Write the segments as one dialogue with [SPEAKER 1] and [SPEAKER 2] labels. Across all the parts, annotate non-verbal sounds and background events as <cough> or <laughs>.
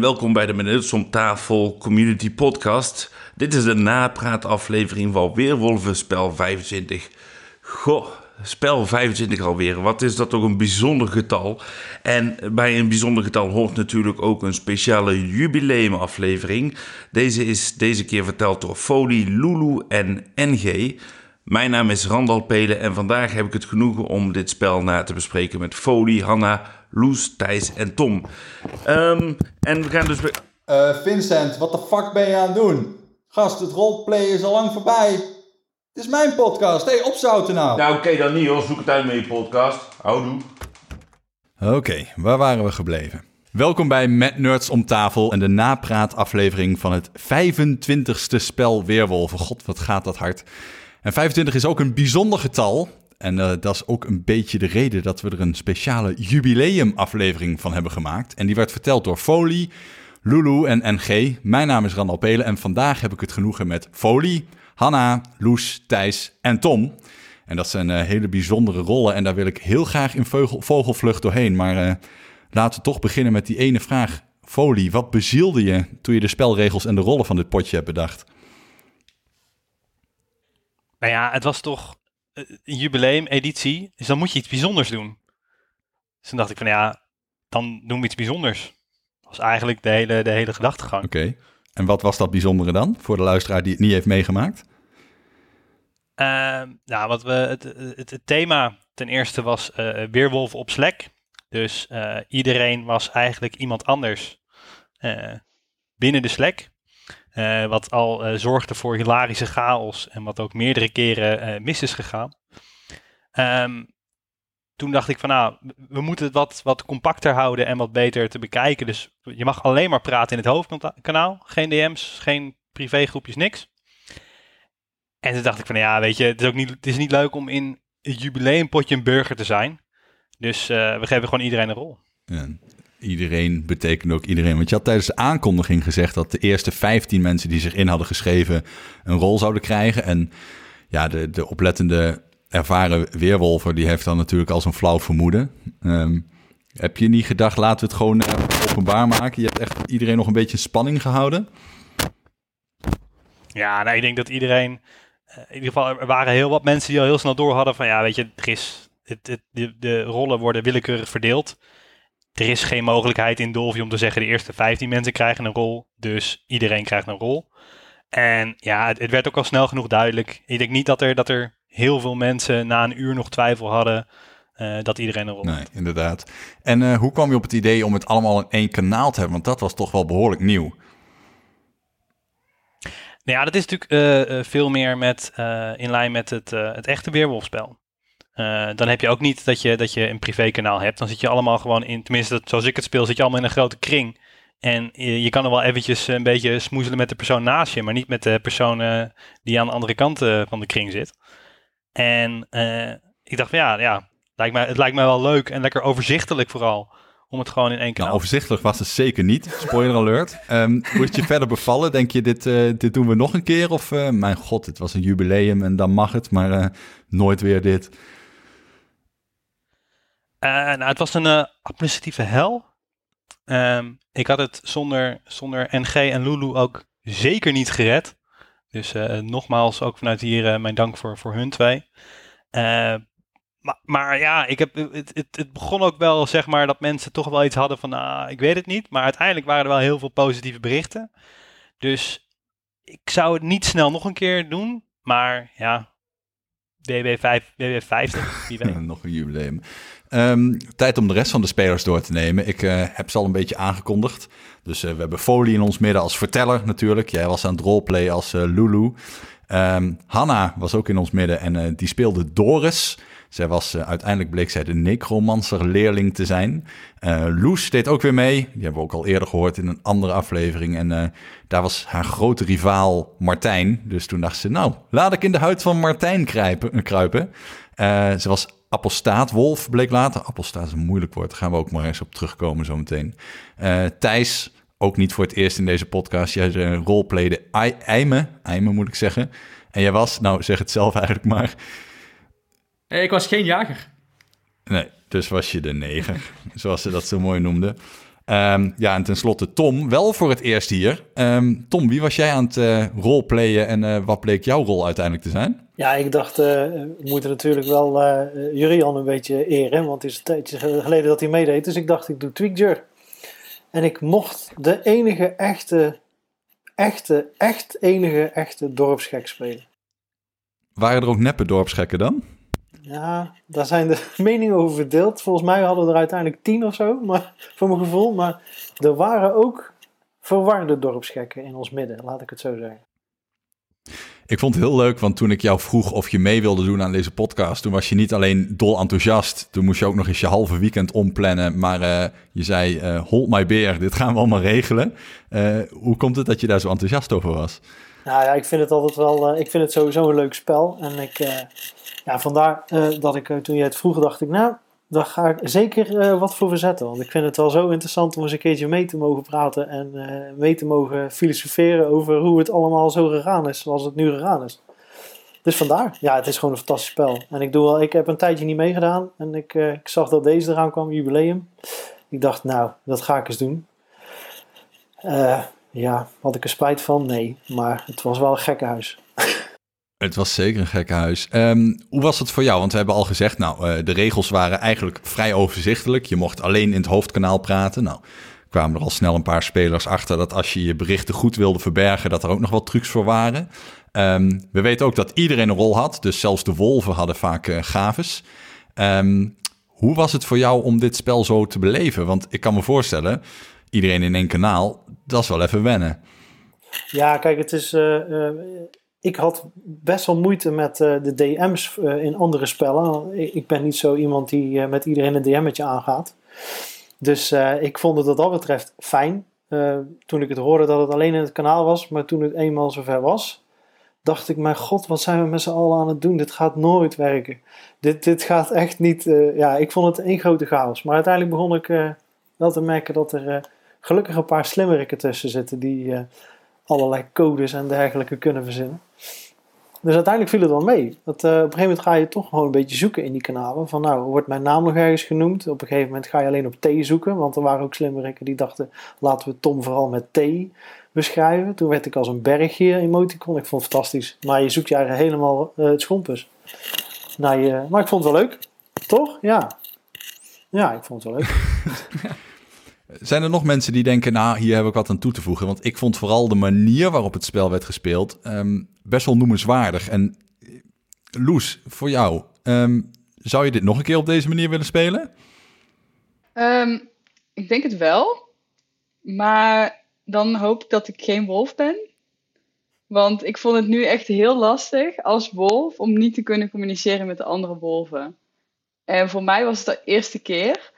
[SPEAKER 1] welkom bij de Minuts om Tafel Community Podcast. Dit is de napraataflevering van Weerwolven Spel 25. Goh, spel 25 alweer. Wat is dat toch een bijzonder getal? En bij een bijzonder getal hoort natuurlijk ook een speciale jubileumaflevering. Deze is deze keer verteld door Folie, Lulu en NG. Mijn naam is Randal Pelen en vandaag heb ik het genoegen om dit spel na te bespreken met Folie, Hanna, Loes, Thijs en Tom. Ehm, en we gaan dus...
[SPEAKER 2] Uh, Vincent, wat de fuck ben je aan het doen? Gast, het roleplay is al lang voorbij. Het is mijn podcast. Hé, hey, opzouten nou.
[SPEAKER 1] Nou, oké, dan niet hoor. Zoek het uit met je podcast. Houdoe.
[SPEAKER 3] Oké, waar waren we gebleven? Welkom bij Met Nerds om tafel en de napraataflevering van het 25ste spel Weerwolven. God, wat gaat dat hard. En 25 is ook een bijzonder getal. En uh, dat is ook een beetje de reden dat we er een speciale jubileumaflevering van hebben gemaakt. En die werd verteld door Folie, Lulu en NG. Mijn naam is Randal Pelen en vandaag heb ik het genoegen met Folie, Hanna, Loes, Thijs en Tom. En dat zijn uh, hele bijzondere rollen en daar wil ik heel graag in vogel, vogelvlucht doorheen. Maar uh, laten we toch beginnen met die ene vraag. Folie, wat bezielde je toen je de spelregels en de rollen van dit potje hebt bedacht?
[SPEAKER 4] Nou ja, het was toch een jubileum-editie, dus dan moet je iets bijzonders doen. Dus toen dacht ik van ja, dan doen we iets bijzonders. Dat was eigenlijk de hele, de hele gedachtegang.
[SPEAKER 3] Oké, okay. en wat was dat bijzondere dan voor de luisteraar die het niet heeft meegemaakt?
[SPEAKER 4] Uh, nou, wat we, het, het, het, thema ten eerste was uh, Weerwolf op Slack. Dus uh, iedereen was eigenlijk iemand anders binnen de Slack. Uh, wat al uh, zorgde voor hilarische chaos en wat ook meerdere keren uh, mis is gegaan. Um, toen dacht ik van nou, we moeten het wat, wat compacter houden en wat beter te bekijken. Dus je mag alleen maar praten in het hoofdkanaal. Geen DM's, geen privégroepjes, niks. En toen dacht ik van ja, weet je, het is ook niet, het is niet leuk om in het jubileumpotje een burger te zijn. Dus we geven gewoon iedereen een rol.
[SPEAKER 3] Ja, iedereen betekent ook iedereen. Want je had tijdens de aankondiging gezegd dat de eerste 15 mensen die zich in hadden geschreven een rol zouden krijgen. En ja, de, de oplettende ervaren weerwolver die heeft dan natuurlijk al zo'n flauw vermoeden. Um, heb je niet gedacht, laten we het gewoon uh, openbaar maken? Je hebt echt iedereen nog een beetje in spanning gehouden?
[SPEAKER 4] Ja, nou, ik denk dat iedereen... Uh, in ieder geval, er waren heel wat mensen die al heel snel door hadden van... Ja, weet je, is, het, het, de, de rollen worden willekeurig verdeeld er is geen mogelijkheid in Dolphy om te zeggen de eerste 15 mensen krijgen een rol, dus iedereen krijgt een rol. En ja, het, het, werd ook al snel genoeg duidelijk. Ik denk niet dat er, dat er heel veel mensen na een uur nog twijfel hadden uh, dat iedereen een rol
[SPEAKER 3] Nee, inderdaad. En uh, hoe kwam je op het idee om het allemaal in één kanaal te hebben? Want dat was toch wel behoorlijk nieuw.
[SPEAKER 4] Nou ja, dat is natuurlijk uh, veel meer met, in lijn met het, het echte weerwolfspel. Uh, dan heb je ook niet dat je, dat je een privékanaal hebt. Dan zit je allemaal gewoon in, tenminste dat, zoals ik het speel, zit je allemaal in een grote kring. En je, je kan er wel eventjes een beetje smoezelen met de persoon naast je, maar niet met de persoon uh, die aan de andere kant uh, van de kring zit. En ik dacht van ja, ja lijkt mij, het lijkt mij wel leuk en lekker overzichtelijk vooral. Om het gewoon in één kanaal.
[SPEAKER 3] Nou, overzichtelijk was het zeker niet. Spoiler alert. Um, is het je verder bevallen? Denk je, dit, dit doen we nog een keer? Of, mijn god, dit was een jubileum en dan mag het, maar nooit weer dit.
[SPEAKER 4] Uh, nou, het was een uh, administratieve hel. Um, ik had het zonder, zonder NG en Lulu ook zeker niet gered. Dus uh, nogmaals, ook vanuit hier mijn dank voor, voor hun twee. Maar, maar, ja, ik heb, het, het, het, begon ook wel, zeg maar, dat mensen toch wel iets hadden van, ah, ik weet het niet. Maar uiteindelijk waren er wel heel veel positieve berichten. Dus ik zou het niet snel nog een keer doen. Maar ja, WW5, WW50, wie weet. <laughs>
[SPEAKER 3] nog een jubileum. Um, tijd om de rest van de spelers door te nemen. Ik uh, heb ze al een beetje aangekondigd. Dus uh, we hebben Folie in ons midden als verteller natuurlijk. Jij was aan het roleplay als uh, Lulu. Um, Hanna was ook in ons midden en die speelde Doris. Zij was, uiteindelijk bleek zij de necromancer-leerling te zijn. Loes deed ook weer mee. Die hebben we ook al eerder gehoord in een andere aflevering. En daar was haar grote rivaal Martijn. Dus toen dacht ze, nou, laat ik in de huid van Martijn kruipen. kruipen. ze was apostaatwolf bleek later. Apostaat is een moeilijk woord, daar gaan we ook maar eens op terugkomen zometeen. Uh, Thijs, ook niet voor het eerst in deze podcast. Jij uh, roleplayde Eime, Eime moet ik zeggen. En jij was, nou zeg het zelf eigenlijk maar...
[SPEAKER 5] Ik was geen jager.
[SPEAKER 3] Nee, Dus was je de neger, zoals ze dat zo mooi noemden. Ehm, ja, en tenslotte Tom, wel voor het eerst hier. Ehm, Tom, wie was jij aan het uh, roleplayen en uh, wat bleek jouw rol uiteindelijk te zijn?
[SPEAKER 5] Ja, ik dacht, uh, we moeten natuurlijk wel Jurian een beetje eren, want het is een tijdje geleden dat hij meedeed. Dus ik dacht, ik doe Tweakjer. En ik mocht de enige echte, echte, echt enige echte dorpsgek spelen.
[SPEAKER 3] Waren er ook neppe dorpsgekken dan?
[SPEAKER 5] Ja, daar zijn de <laughs> meningen over verdeeld. Volgens mij hadden we er uiteindelijk tien of zo, maar, <laughs> voor mijn gevoel. Maar er waren ook verwarde dorpsgekken in ons midden, laat ik het zo zeggen.
[SPEAKER 3] Ik vond het heel leuk, want toen ik jou vroeg of je mee wilde doen aan deze podcast, toen was je niet alleen dol enthousiast. Toen moest je ook nog eens je halve weekend omplannen. Maar uh, je zei, uh, hold my beer, dit gaan we allemaal regelen. Uh, hoe komt het dat je daar zo enthousiast over was?
[SPEAKER 5] Nou ja, ik vind het altijd wel, ik vind het sowieso een leuk spel. En ik, ja, vandaar dat ik toen je het vroeg, dacht ik, nou, daar ga ik zeker uh, wat voor verzetten. Want ik vind het wel zo interessant om eens een keertje mee te mogen praten en uh, mee te mogen filosoferen over hoe het allemaal zo gegaan is zoals het nu gegaan is. Dus vandaar, ja, het is gewoon een fantastisch spel. En ik, doe wel, ik heb een tijdje niet meegedaan en ik, uh, ik zag dat deze eraan kwam, jubileum. Ik dacht, nou, dat ga ik eens doen. ja, had ik er spijt van? Nee, maar het was wel een gekkenhuis. <laughs>
[SPEAKER 3] Het was zeker een gekke huis. Um, hoe was het voor jou? Want we hebben al gezegd, nou, uh, de regels waren eigenlijk vrij overzichtelijk. Je mocht alleen in het hoofdkanaal praten. Nou, kwamen er al snel een paar spelers achter dat als je je berichten goed wilde verbergen, dat er ook nog wat trucs voor waren. Um, we weten ook dat iedereen een rol had, dus zelfs de wolven hadden vaak uh, gaves. Um, hoe was het voor jou om dit spel zo te beleven? Want ik kan me voorstellen, iedereen in één kanaal, dat is wel even wennen.
[SPEAKER 5] Ja, kijk, het is. Uh, ik had best wel moeite met uh, de DM's uh, in andere spellen. Ik, ben niet zo iemand die uh, met iedereen een DM'tje aangaat. Dus ik vond het wat dat betreft fijn. toen ik het hoorde dat het alleen in het kanaal was, maar toen het eenmaal zover was, dacht ik: Mijn god, wat zijn we met z'n allen aan het doen? Dit gaat nooit werken. Dit, dit gaat echt niet. ja, ik vond het één grote chaos. Maar uiteindelijk begon ik wel te merken dat er gelukkig een paar slimmeriken tussen zitten die allerlei codes en dergelijke kunnen verzinnen. Dus uiteindelijk viel het wel mee. Dat, uh, op een gegeven moment ga je toch gewoon een beetje zoeken in die kanalen. Van nou, wordt mijn naam nog ergens genoemd? Op een gegeven moment ga je alleen op T zoeken. Want er waren ook slimmerikken die dachten, laten we Tom vooral met T beschrijven. Toen werd ik als een bergje emoticon. Ik vond het fantastisch. Maar je zoekt je helemaal uh, het schompus. Nou, je, maar ik vond het wel leuk. Toch? Ja. Ja, ik vond het wel leuk. <laughs>
[SPEAKER 3] Zijn er nog mensen die denken, nou, hier heb ik wat aan toe te voegen? Want ik vond vooral de manier waarop het spel werd gespeeld um, best wel noemenswaardig. En Loes, voor jou, um, zou je dit nog een keer op deze manier willen spelen?
[SPEAKER 6] Um, ik denk het wel. Maar dan hoop ik dat ik geen wolf ben. Want ik vond het nu echt heel lastig als wolf om niet te kunnen communiceren met de andere wolven. En voor mij was het de eerste keer.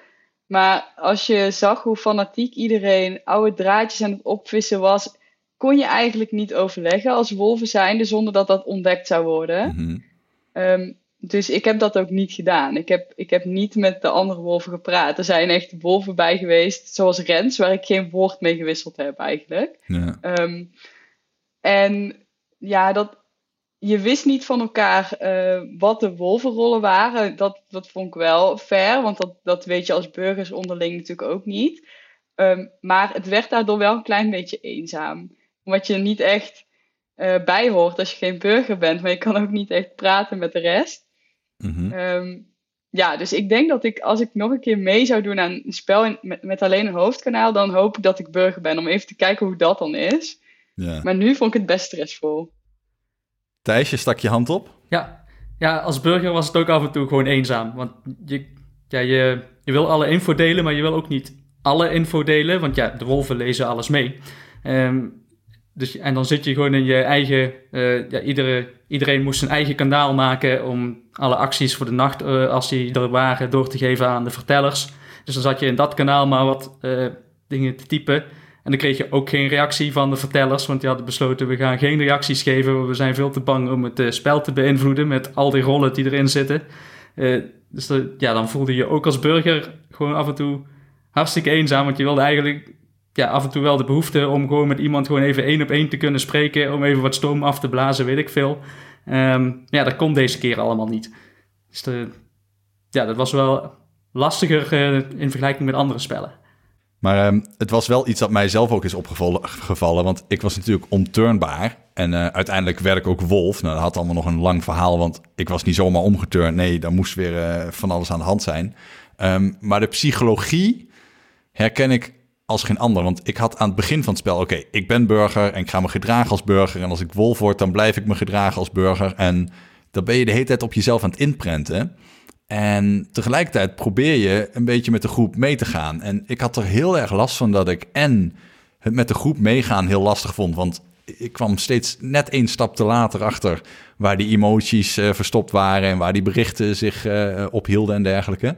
[SPEAKER 6] Maar als je zag hoe fanatiek iedereen oude draadjes aan het opvissen was, kon je eigenlijk niet overleggen als wolven zijnde zonder dat dat ontdekt zou worden. Mm um, dus ik heb dat ook niet gedaan. Ik heb, ik heb niet met de andere wolven gepraat. Er zijn echt wolven bij geweest, zoals Rens, waar ik geen woord mee gewisseld heb eigenlijk. Ja. Um, en ja, dat, je wist niet van elkaar uh, wat de wolvenrollen waren. Dat, dat vond ik wel fair, want dat, dat weet je als burgers onderling natuurlijk ook niet. Um, maar het werd daardoor wel een klein beetje eenzaam. Omdat je niet echt uh, bijhoort als je geen burger bent, maar je kan ook niet echt praten met de rest. Mm -hmm. um, ja, dus ik denk dat ik, als ik nog een keer mee zou doen aan een spel in, met, met alleen een hoofdkanaal, dan hoop ik dat ik burger ben, om even te kijken hoe dat dan is. Ja. Maar nu vond ik het best stressvol.
[SPEAKER 3] Thijs, je stak je hand op?
[SPEAKER 7] Ja. ja, als burger was het ook af en toe gewoon eenzaam. Want je, ja, je, je wil alle info delen, maar je wil ook niet alle info delen. Want ja, de wolven lezen alles mee. Um, dus, en dan zit je gewoon in je eigen... Uh, ja, iedere, iedereen moest zijn eigen kanaal maken om alle acties voor de nacht, uh, als die er waren, door te geven aan de vertellers. Dus dan zat je in dat kanaal maar wat uh, dingen te typen. En dan kreeg je ook geen reactie van de vertellers, want die hadden besloten: we gaan geen reacties geven. We zijn veel te bang om het uh, spel te beïnvloeden met al die rollen die erin zitten. Uh, dus ja, dan voelde je ook als burger gewoon af en toe hartstikke eenzaam, want je wilde eigenlijk ja, af en toe wel de behoefte om gewoon met iemand gewoon even één op één te kunnen spreken, om even wat stoom af te blazen, weet ik veel. Um, ja, dat kon deze keer allemaal niet. Dus de, ja, dat was wel lastiger eh, in vergelijking met andere spellen.
[SPEAKER 3] Maar ehm, het was wel iets dat mij zelf ook is opgevallen. Want ik was natuurlijk onturndbaar. En eh, uiteindelijk werd ik ook wolf. Nou, dat had allemaal nog een lang verhaal. Want ik was niet zomaar omgeturnd. Nee, daar moest weer eh, van alles aan de hand zijn. Ehm, maar de psychologie herken ik als geen ander. Want ik had aan het begin van het spel... Oké, ik ben burger en ik ga me gedragen als burger. En als ik wolf word, dan blijf ik me gedragen als burger. En dan ben je de hele tijd op jezelf aan het inprenten. En tegelijkertijd probeer je een beetje met de groep mee te gaan. En ik had er heel erg last van dat ik en het met de groep meegaan heel lastig vond. Want ik kwam steeds net één stap te later achter waar die emoties uh, verstopt waren en waar die berichten zich uh, ophielden en dergelijke.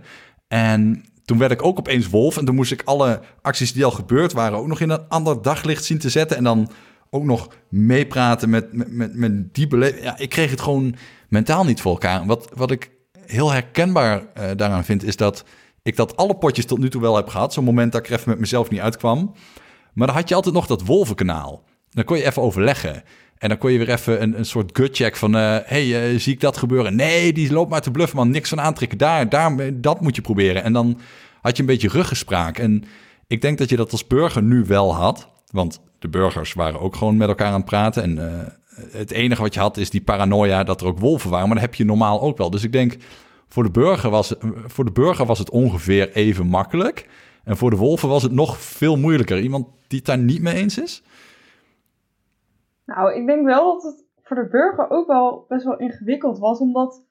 [SPEAKER 3] En toen werd ik ook opeens wolf en toen moest ik alle acties die al gebeurd waren ook nog in een ander daglicht zien te zetten. En dan ook nog meepraten met, met, met, met die beleving. Ja, ik kreeg het gewoon mentaal niet voor elkaar. Wat, wat ik heel herkenbaar uh, daaraan vind, is dat ik dat alle potjes tot nu toe wel heb gehad. Zo'n moment dat ik even met mezelf niet uitkwam. Maar dan had je altijd nog dat wolvenkanaal. Dan kon je even overleggen. En dan kon je weer even een, een soort gutcheck van... Uh, hey, uh, zie ik dat gebeuren? Nee, die loopt maar te bluffen, man. Niks van aantrekken. Daar, daar, dat moet je proberen. En dan had je een beetje ruggespraak. En ik denk dat je dat als burger nu wel had. Want de burgers waren ook gewoon met elkaar aan het praten. En het enige wat je had is die paranoia dat er ook wolven waren. Maar dat heb je normaal ook wel. Dus ik denk, voor de burger was, voor de burger was het ongeveer even makkelijk. En voor de wolven was het nog veel moeilijker. Iemand die het daar niet mee eens is?
[SPEAKER 8] Nou, ik denk wel dat het voor de burger ook wel best wel ingewikkeld was. Omdat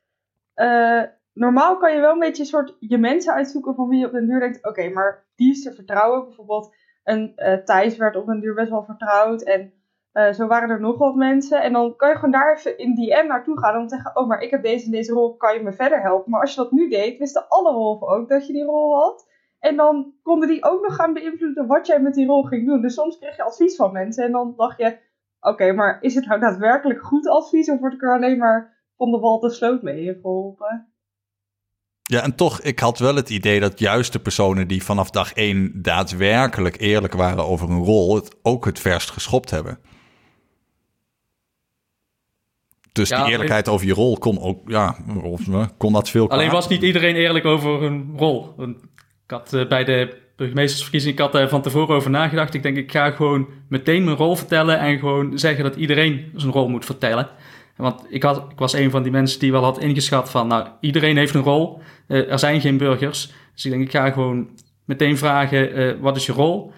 [SPEAKER 8] uh, normaal kan je wel een beetje een soort je mensen uitzoeken van wie je op den duur denkt... Oké, maar die is te vertrouwen. Bijvoorbeeld een uh, Thijs werd op den duur best wel vertrouwd. En uh, zo waren er nog wat mensen. En dan kan je gewoon daar even in DM naartoe gaan. Om te zeggen, oh, maar ik heb deze en deze rol, kan je me verder helpen? Maar als je dat nu deed, wisten alle wolven ook dat je die rol had. En dan konden die ook nog gaan beïnvloeden wat jij met die rol ging doen. Dus soms kreeg je advies van mensen. En dan dacht je, oké, maar is het nou daadwerkelijk goed advies? Of word ik er alleen maar van de wal de sloot mee geholpen?
[SPEAKER 3] Ja, en toch, ik had wel het idee dat juist de personen die vanaf dag één daadwerkelijk eerlijk waren over een rol, het ook het verst geschopt hebben. Dus die eerlijkheid over je rol kon ook, ja, kon dat veel
[SPEAKER 7] Alleen was niet iedereen eerlijk over hun rol. Ik had uh, bij de burgemeestersverkiezing, ik had er van tevoren over nagedacht. Ik denk, ik ga gewoon meteen mijn rol vertellen en gewoon zeggen dat iedereen zijn rol moet vertellen. Want ik, had, ik was een van die mensen die wel had ingeschat van, nou, iedereen heeft een rol. Uh, er zijn geen burgers. Dus ik denk, ik ga gewoon meteen vragen, uh, wat is je rol?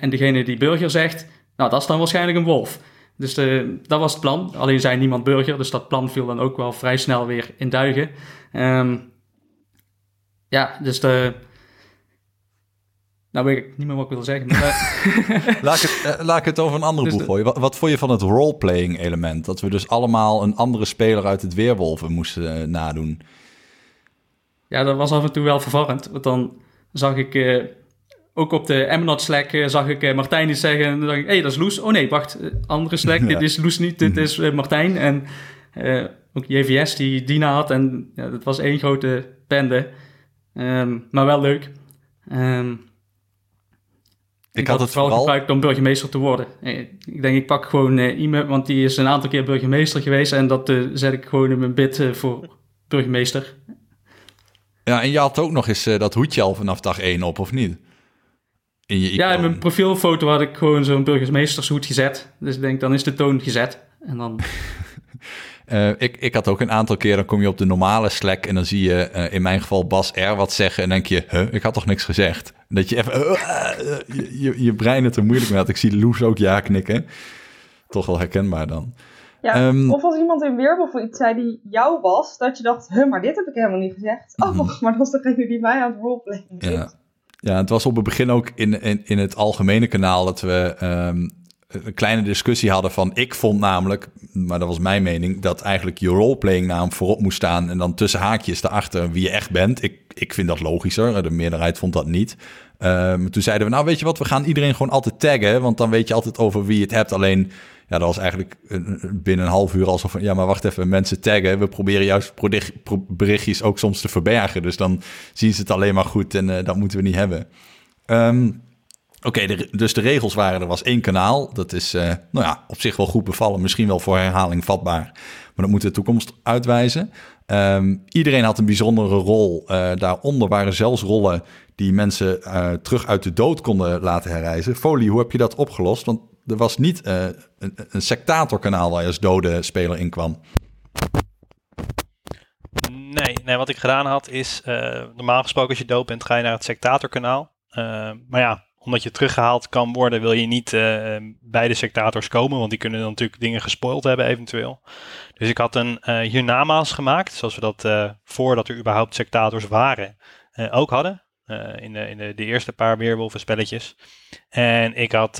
[SPEAKER 7] en degene die burger zegt, nou, dat is dan waarschijnlijk een wolf. Dus de, dat was het plan. Alleen zei niemand burger, dus dat plan viel dan ook wel vrij snel weer in duigen. Um, ja, dus de. Nou weet ik niet meer wat ik wil zeggen. Maar, <laughs>
[SPEAKER 3] laat, ik het, uh, laat ik het over een andere dus boel gooien. Wat, wat vond je van het roleplaying element? Dat we dus allemaal een andere speler uit het Weerwolven moesten uh, nadoen.
[SPEAKER 7] Ja, dat was af en toe wel verwarrend. Want dan zag ik... Uh, ook op de Emnot Slack uh, zag ik uh, Martijn eens zeggen. En dan dacht ik, hé, hey, dat is Loes. Oh nee, wacht, uh, andere Slack. ja. Dit is Loes niet, dit is Martijn. En ook JVS die Dina had. En ja, dat was één grote bende. Um, maar wel leuk. Um, ik, ik had, het vooral gebruikt om burgemeester te worden. Ik denk, ik pak gewoon iemand, want die is een aantal keer burgemeester geweest. En dat zet ik gewoon in mijn bid voor burgemeester.
[SPEAKER 3] Ja, en je had ook nog eens dat hoedje al vanaf dag 1 op, of niet?
[SPEAKER 7] In je ja, in mijn profielfoto had ik gewoon zo'n burgemeestershoed gezet. Dus ik denk, dan is de toon gezet. En dan...
[SPEAKER 3] uh, <laughs> ik, ik had ook een aantal keer, dan kom je op de normale Slack... en dan zie je uh, in mijn geval Bas R wat zeggen... en denk je, huh, ik had toch niks gezegd? Dat je even... Uh, je, je, je, brein het er moeilijk mee had. Ik zie Loes ook ja knikken. Toch wel herkenbaar dan.
[SPEAKER 8] Ja, um, of als iemand in Weerwolf iets zei die jou was... dat je dacht, huh, maar dit heb ik helemaal niet gezegd. Oh, mm -hmm. maar dat is degene die mij aan het roleplayen
[SPEAKER 3] ja. Ja, het was op het begin ook in, in, in het algemene kanaal dat we um, een kleine discussie hadden van... Ik vond namelijk, maar dat was mijn mening, dat eigenlijk je roleplaying naam voorop moest staan... en dan tussen haakjes erachter wie je echt bent. Ik, ik vind dat logischer, de meerderheid vond dat niet. Um, toen zeiden we, nou weet je wat, we gaan iedereen gewoon altijd taggen... want dan weet je altijd over wie je het hebt. Alleen, ja, dat was eigenlijk binnen een half uur alsof... ja, maar wacht even, mensen taggen. We proberen juist berichtjes ook soms te verbergen. Dus dan zien ze het alleen maar goed en uh, dat moeten we niet hebben. Um, Oké, dus de regels waren, er was één kanaal. Dat is uh, nou ja, op zich wel goed bevallen, misschien wel voor herhaling vatbaar. dat moet de toekomst uitwijzen. Ehm, iedereen had een bijzondere rol. Uh, daaronder waren zelfs rollen die mensen terug uit de dood konden laten herreizen. Folie, hoe heb je dat opgelost? Want er was niet uh, een, een sectatorkanaal waar je als dode speler in kwam.
[SPEAKER 4] Nee, nee, wat ik gedaan had is, normaal gesproken als je dood bent, ga je naar het sectatorkanaal. maar ja, omdat je teruggehaald kan worden, wil je niet uh, bij de sectators komen, want die kunnen dan natuurlijk dingen gespoild hebben eventueel. Dus ik had een uh, hiernamaals gemaakt, zoals we dat uh, voordat er überhaupt sectators waren, ook hadden. in de, in de, de, eerste paar weerwolven spelletjes. En ik had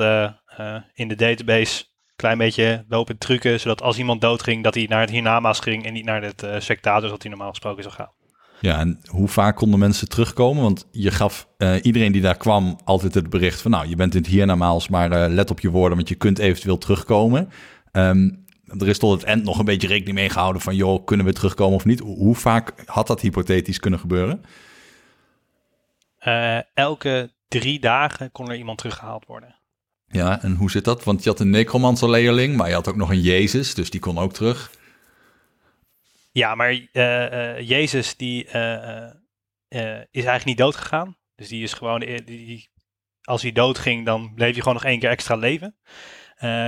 [SPEAKER 4] in de database een klein beetje lopen trucken, zodat als iemand doodging, dat hij naar het hiernamaals ging en niet naar het sectators, wat hij normaal gesproken zou gaan.
[SPEAKER 3] Ja, en hoe vaak konden mensen terugkomen? Want je gaf uh, iedereen die daar kwam altijd het bericht van... nou, je bent in het hiernamaals, maar uh, let op je woorden... want je kunt eventueel terugkomen. Um, er is tot het eind nog een beetje rekening mee gehouden van... joh, kunnen we terugkomen of niet? Hoe vaak had dat hypothetisch kunnen gebeuren?
[SPEAKER 4] Uh, elke drie dagen kon er iemand teruggehaald worden.
[SPEAKER 3] Ja, en hoe zit dat? Want je had een necromancer-leerling, maar je had ook nog een Jezus... dus die kon ook terug...
[SPEAKER 4] Ja, maar uh, uh, Jezus die uh, is eigenlijk niet dood gegaan. Dus die is gewoon, die, als hij dood ging, dan bleef hij gewoon nog één keer extra leven.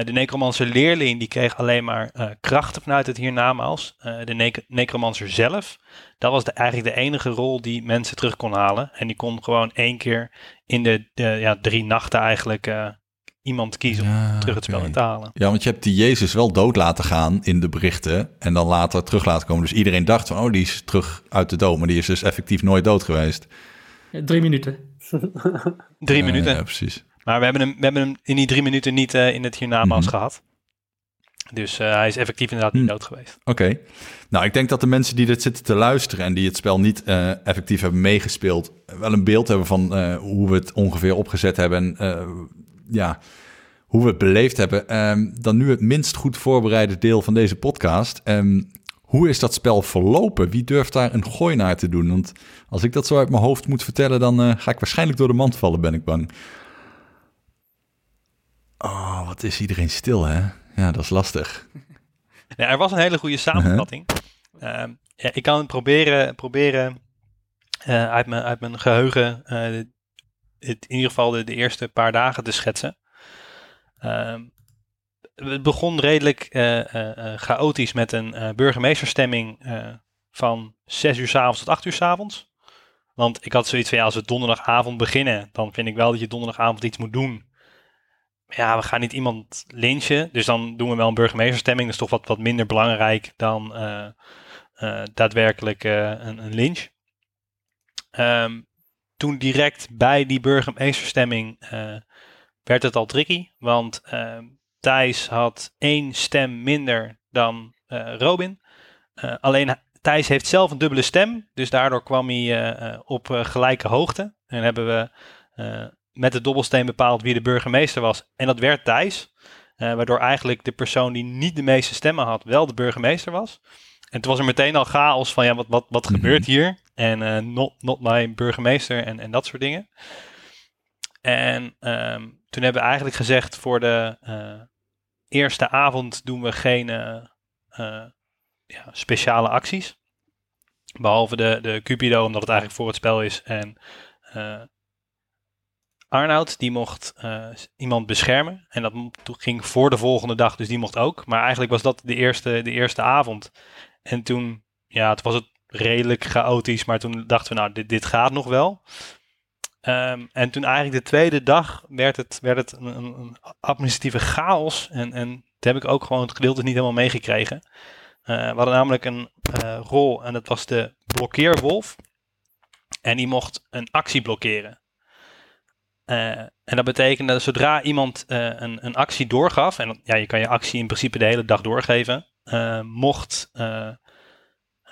[SPEAKER 4] de necromancer leerling die kreeg alleen maar krachten vanuit het hiernamaals. de ne necromancer zelf, dat was eigenlijk de enige rol die mensen terug kon halen. En die kon gewoon één keer in de, de ja, drie nachten eigenlijk iemand kiezen om terug het spel in te halen.
[SPEAKER 3] Ja, want je hebt die Jezus wel dood laten gaan in de berichten en dan later terug laten komen. Dus iedereen dacht van, oh, die is terug uit de dood, maar die is dus effectief nooit dood geweest.
[SPEAKER 7] Ja, drie minuten. <laughs>
[SPEAKER 4] drie minuten.
[SPEAKER 3] Ja, precies.
[SPEAKER 4] Maar we hebben hem, we hebben hem in die drie minuten niet uh, in het hiernamaals mm gehad. Dus uh, hij is effectief inderdaad niet hm. dood geweest.
[SPEAKER 3] Oké. Nou, ik denk dat de mensen die dit zitten te luisteren en die het spel niet uh, effectief hebben meegespeeld, wel een beeld hebben van hoe we het ongeveer opgezet hebben en ja, hoe we het beleefd hebben. Um, dan nu het minst goed voorbereide deel van deze podcast. Um, hoe is dat spel verlopen? Wie durft daar een gooi naar te doen? Want als ik dat zo uit mijn hoofd moet vertellen, dan uh, ga ik waarschijnlijk door de mand vallen, ben ik bang. Oh, wat is iedereen stil, hè? Ja, dat is lastig.
[SPEAKER 4] Ja, er was een hele goede samenvatting. Uh -huh. uh, ja, ik kan het proberen, proberen uh, uit, mijn, uit mijn geheugen uh, het, in ieder geval de, eerste paar dagen te schetsen. Uh, het begon redelijk uh, uh, chaotisch met een burgemeesterstemming van 6 uur s avonds tot 8 uur s avonds. Want ik had zoiets van ja, als we donderdagavond beginnen, dan vind ik wel dat je donderdagavond iets moet doen. Ja, we gaan niet iemand lynchen, dus dan doen we wel een burgemeesterstemming. Dat is toch wat, wat minder belangrijk dan daadwerkelijk een, een lynch. Um, toen direct bij die burgemeesterstemming uh, werd het al tricky. Want uh, Thijs had één stem minder dan uh, Robin. alleen Thijs heeft zelf een dubbele stem. Dus daardoor kwam hij op gelijke hoogte. En hebben we met de dobbelsteen bepaald wie de burgemeester was. En dat werd Thijs. waardoor eigenlijk de persoon die niet de meeste stemmen had, wel de burgemeester was. En toen was er meteen al chaos van ja, wat, wat, wat gebeurt mhm. hier? En uh, not, not my burgemeester en, en dat soort dingen. En um, toen hebben we eigenlijk gezegd voor de uh, eerste avond doen we geen uh, ja, speciale acties. Behalve de, de Cupido, omdat het eigenlijk voor het spel is. En Arnoud, die mocht iemand beschermen. En dat ging voor de volgende dag, dus die mocht ook. Maar eigenlijk was dat de eerste, de eerste avond. En toen, ja, het was het redelijk chaotisch, maar toen dachten we, nou, dit, dit gaat nog wel. Um, en toen eigenlijk de tweede dag werd het, werd het een, een administratieve chaos. En, en dat heb ik ook gewoon het gedeelte niet helemaal meegekregen. Uh, we hadden namelijk een uh, rol en dat was de blokkeerwolf. En die mocht een actie blokkeren. Uh, en dat betekende dat zodra iemand een, een actie doorgaf, en ja, je kan je actie in principe de hele dag doorgeven, mocht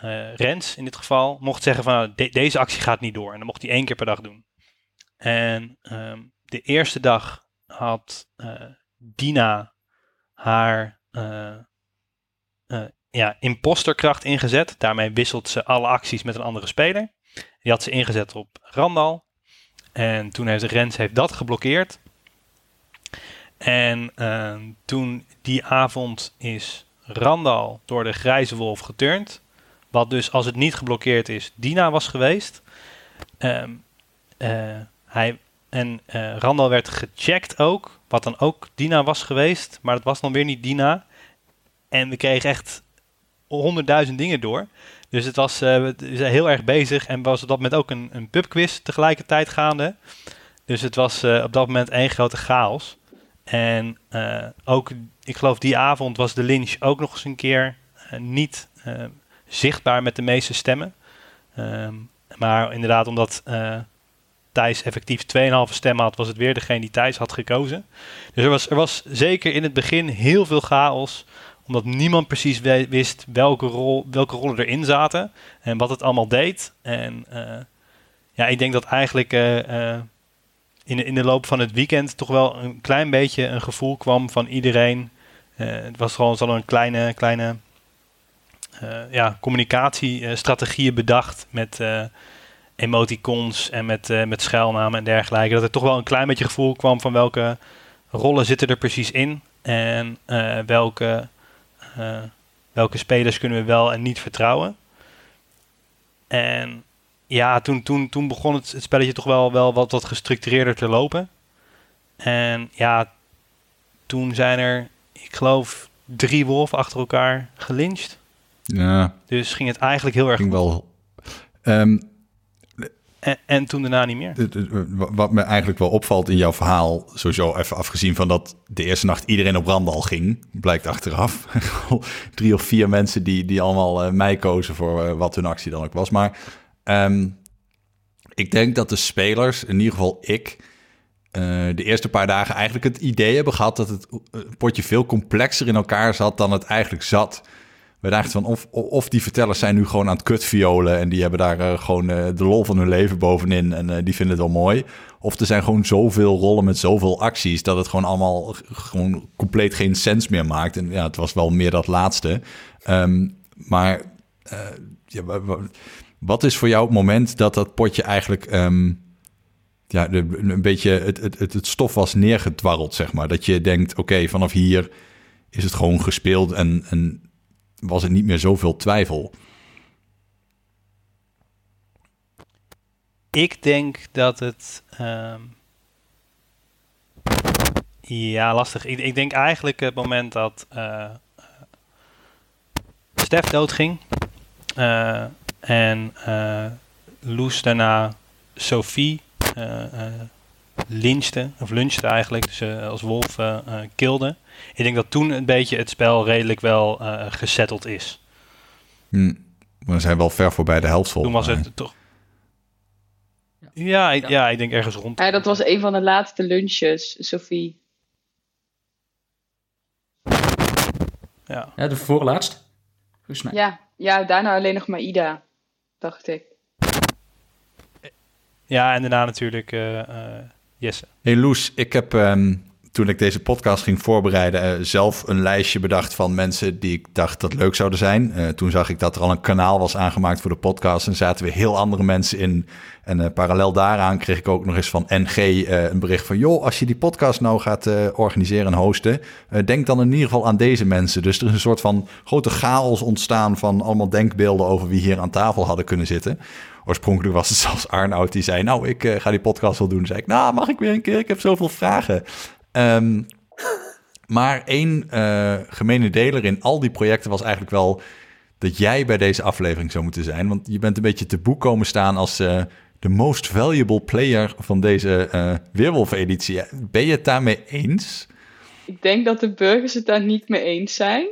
[SPEAKER 4] uh, Rens in dit geval mocht zeggen van nou, de, deze actie gaat niet door. En dan mocht hij één keer per dag doen. En um, de eerste dag had uh, Dina haar uh, ja, imposterkracht ingezet. Daarmee wisselt ze alle acties met een andere speler. Die had ze ingezet op Randal. En toen heeft Rens heeft dat geblokkeerd. En toen die avond is Randal door de grijze wolf geturnd. Wat dus, als het niet geblokkeerd is, Dina was geweest. Ehm, eh, hij, en eh, Randal werd gecheckt ook, wat dan ook Dina was geweest. Maar dat was dan weer niet Dina. En we kregen echt honderdduizend dingen door. Dus het was eh, we zijn heel erg bezig. En was op dat moment ook een, een pubquiz tegelijkertijd gaande. Dus het was op dat moment één grote chaos. En ook, ik geloof die avond was de lynch ook nog eens een keer niet zichtbaar met de meeste stemmen. Ehm, maar inderdaad, omdat eh, Thijs effectief 2,5 stemmen had, was het weer degene die Thijs had gekozen. Dus er was, er was zeker in het begin heel veel chaos omdat niemand precies wist welke, rol, welke rollen erin zaten en wat het allemaal deed. En eh, ja, ik denk dat eigenlijk eh, in, de, in de loop van het weekend toch wel een klein beetje een gevoel kwam van iedereen. Het was gewoon zo'n kleine, kleine ja, communicatiestrategieën bedacht met eh, emoticons en met, eh, met schuilnamen en dergelijke. Dat er toch wel een klein beetje gevoel kwam van welke rollen zitten er precies in en eh, welke, eh, welke spelers kunnen we wel en niet vertrouwen. En ja, toen, toen, toen begon het, spelletje toch wel, wel wat, wat gestructureerder te lopen. En ja, toen zijn er, ik geloof, drie wolven achter elkaar gelyncht.
[SPEAKER 3] Ja,
[SPEAKER 4] Dus ging het eigenlijk heel erg
[SPEAKER 3] ging
[SPEAKER 4] goed.
[SPEAKER 3] wel. Ehm,
[SPEAKER 4] En, en toen daarna niet meer.
[SPEAKER 3] Wat me eigenlijk wel opvalt in jouw verhaal, sowieso even afgezien van dat de eerste nacht iedereen op Randal ging, blijkt achteraf. <laughs> Drie of vier mensen die, die allemaal eh, mij kozen voor eh, wat hun actie dan ook was. Maar ehm, ik denk dat de spelers, in ieder geval ik, eh, de eerste paar dagen eigenlijk het idee hebben gehad dat het potje veel complexer in elkaar zat dan het eigenlijk zat. We dachten van of, of die vertellers zijn nu gewoon aan het kutviolen en die hebben daar eh, gewoon eh, de lol van hun leven bovenin en eh, die vinden het wel mooi. Of er zijn gewoon zoveel rollen met zoveel acties dat het gewoon allemaal gewoon compleet geen sens meer maakt. En ja, het was wel meer dat laatste. Ehm, maar ja, wa- wa- wat is voor jou het moment dat dat potje eigenlijk ehm, ja, een beetje het, het, het, het stof was neergedwarreld, zeg maar. Dat je denkt, oké, vanaf hier is het gewoon gespeeld en, en was er niet meer zoveel twijfel.
[SPEAKER 4] Ik denk dat het. ehm, ja, lastig. Ik, ik denk eigenlijk het moment dat eh, Stef doodging. eh, en eh Loes daarna Sophie eh lynchte, of lunchte eigenlijk, dus als wolf kilde. Ik denk dat toen een beetje het spel redelijk wel eh gesetteld is.
[SPEAKER 3] Hm. We zijn wel ver voorbij de helft
[SPEAKER 4] Toen was
[SPEAKER 3] volgens
[SPEAKER 4] het toch. Ja, ik, ja, ik denk ergens rond.
[SPEAKER 6] Ja, dat was een van de laatste lunches, Sophie.
[SPEAKER 4] Ja.
[SPEAKER 7] Ja, de voorlaatst. Volgens mij.
[SPEAKER 6] Ja, ja, daarna alleen nog maar Ida, dacht ik.
[SPEAKER 4] Ja, en daarna natuurlijk eh, eh, Jesse.
[SPEAKER 3] Hey Loes, ik heb ehm, toen ik deze podcast ging voorbereiden eh, zelf een lijstje bedacht van mensen die ik dacht dat leuk zouden zijn. Eh, toen zag ik dat er al een kanaal was aangemaakt voor de podcast en zaten weer heel andere mensen in. En eh, parallel daaraan kreeg ik ook nog eens van NG een bericht van... joh, als je die podcast nou gaat organiseren en hosten... denk dan in ieder geval aan deze mensen. Dus er is een soort van grote chaos ontstaan van allemaal denkbeelden... over wie hier aan tafel hadden kunnen zitten. Oorspronkelijk was het <laughs> zelfs Arnoud die zei... nou, ik ga die podcast wel doen. Zei ik, nou, mag ik weer een keer? Ik heb zoveel vragen. Ehm, maar één eh gemene deler in al die projecten was eigenlijk wel... dat jij bij deze aflevering zou moeten zijn. Want je bent een beetje te boek komen staan als... eh, de most valuable player van deze eh Weerwolf-editie. Ben je het daarmee eens?
[SPEAKER 6] Ik denk dat de burgers het daar niet mee eens zijn.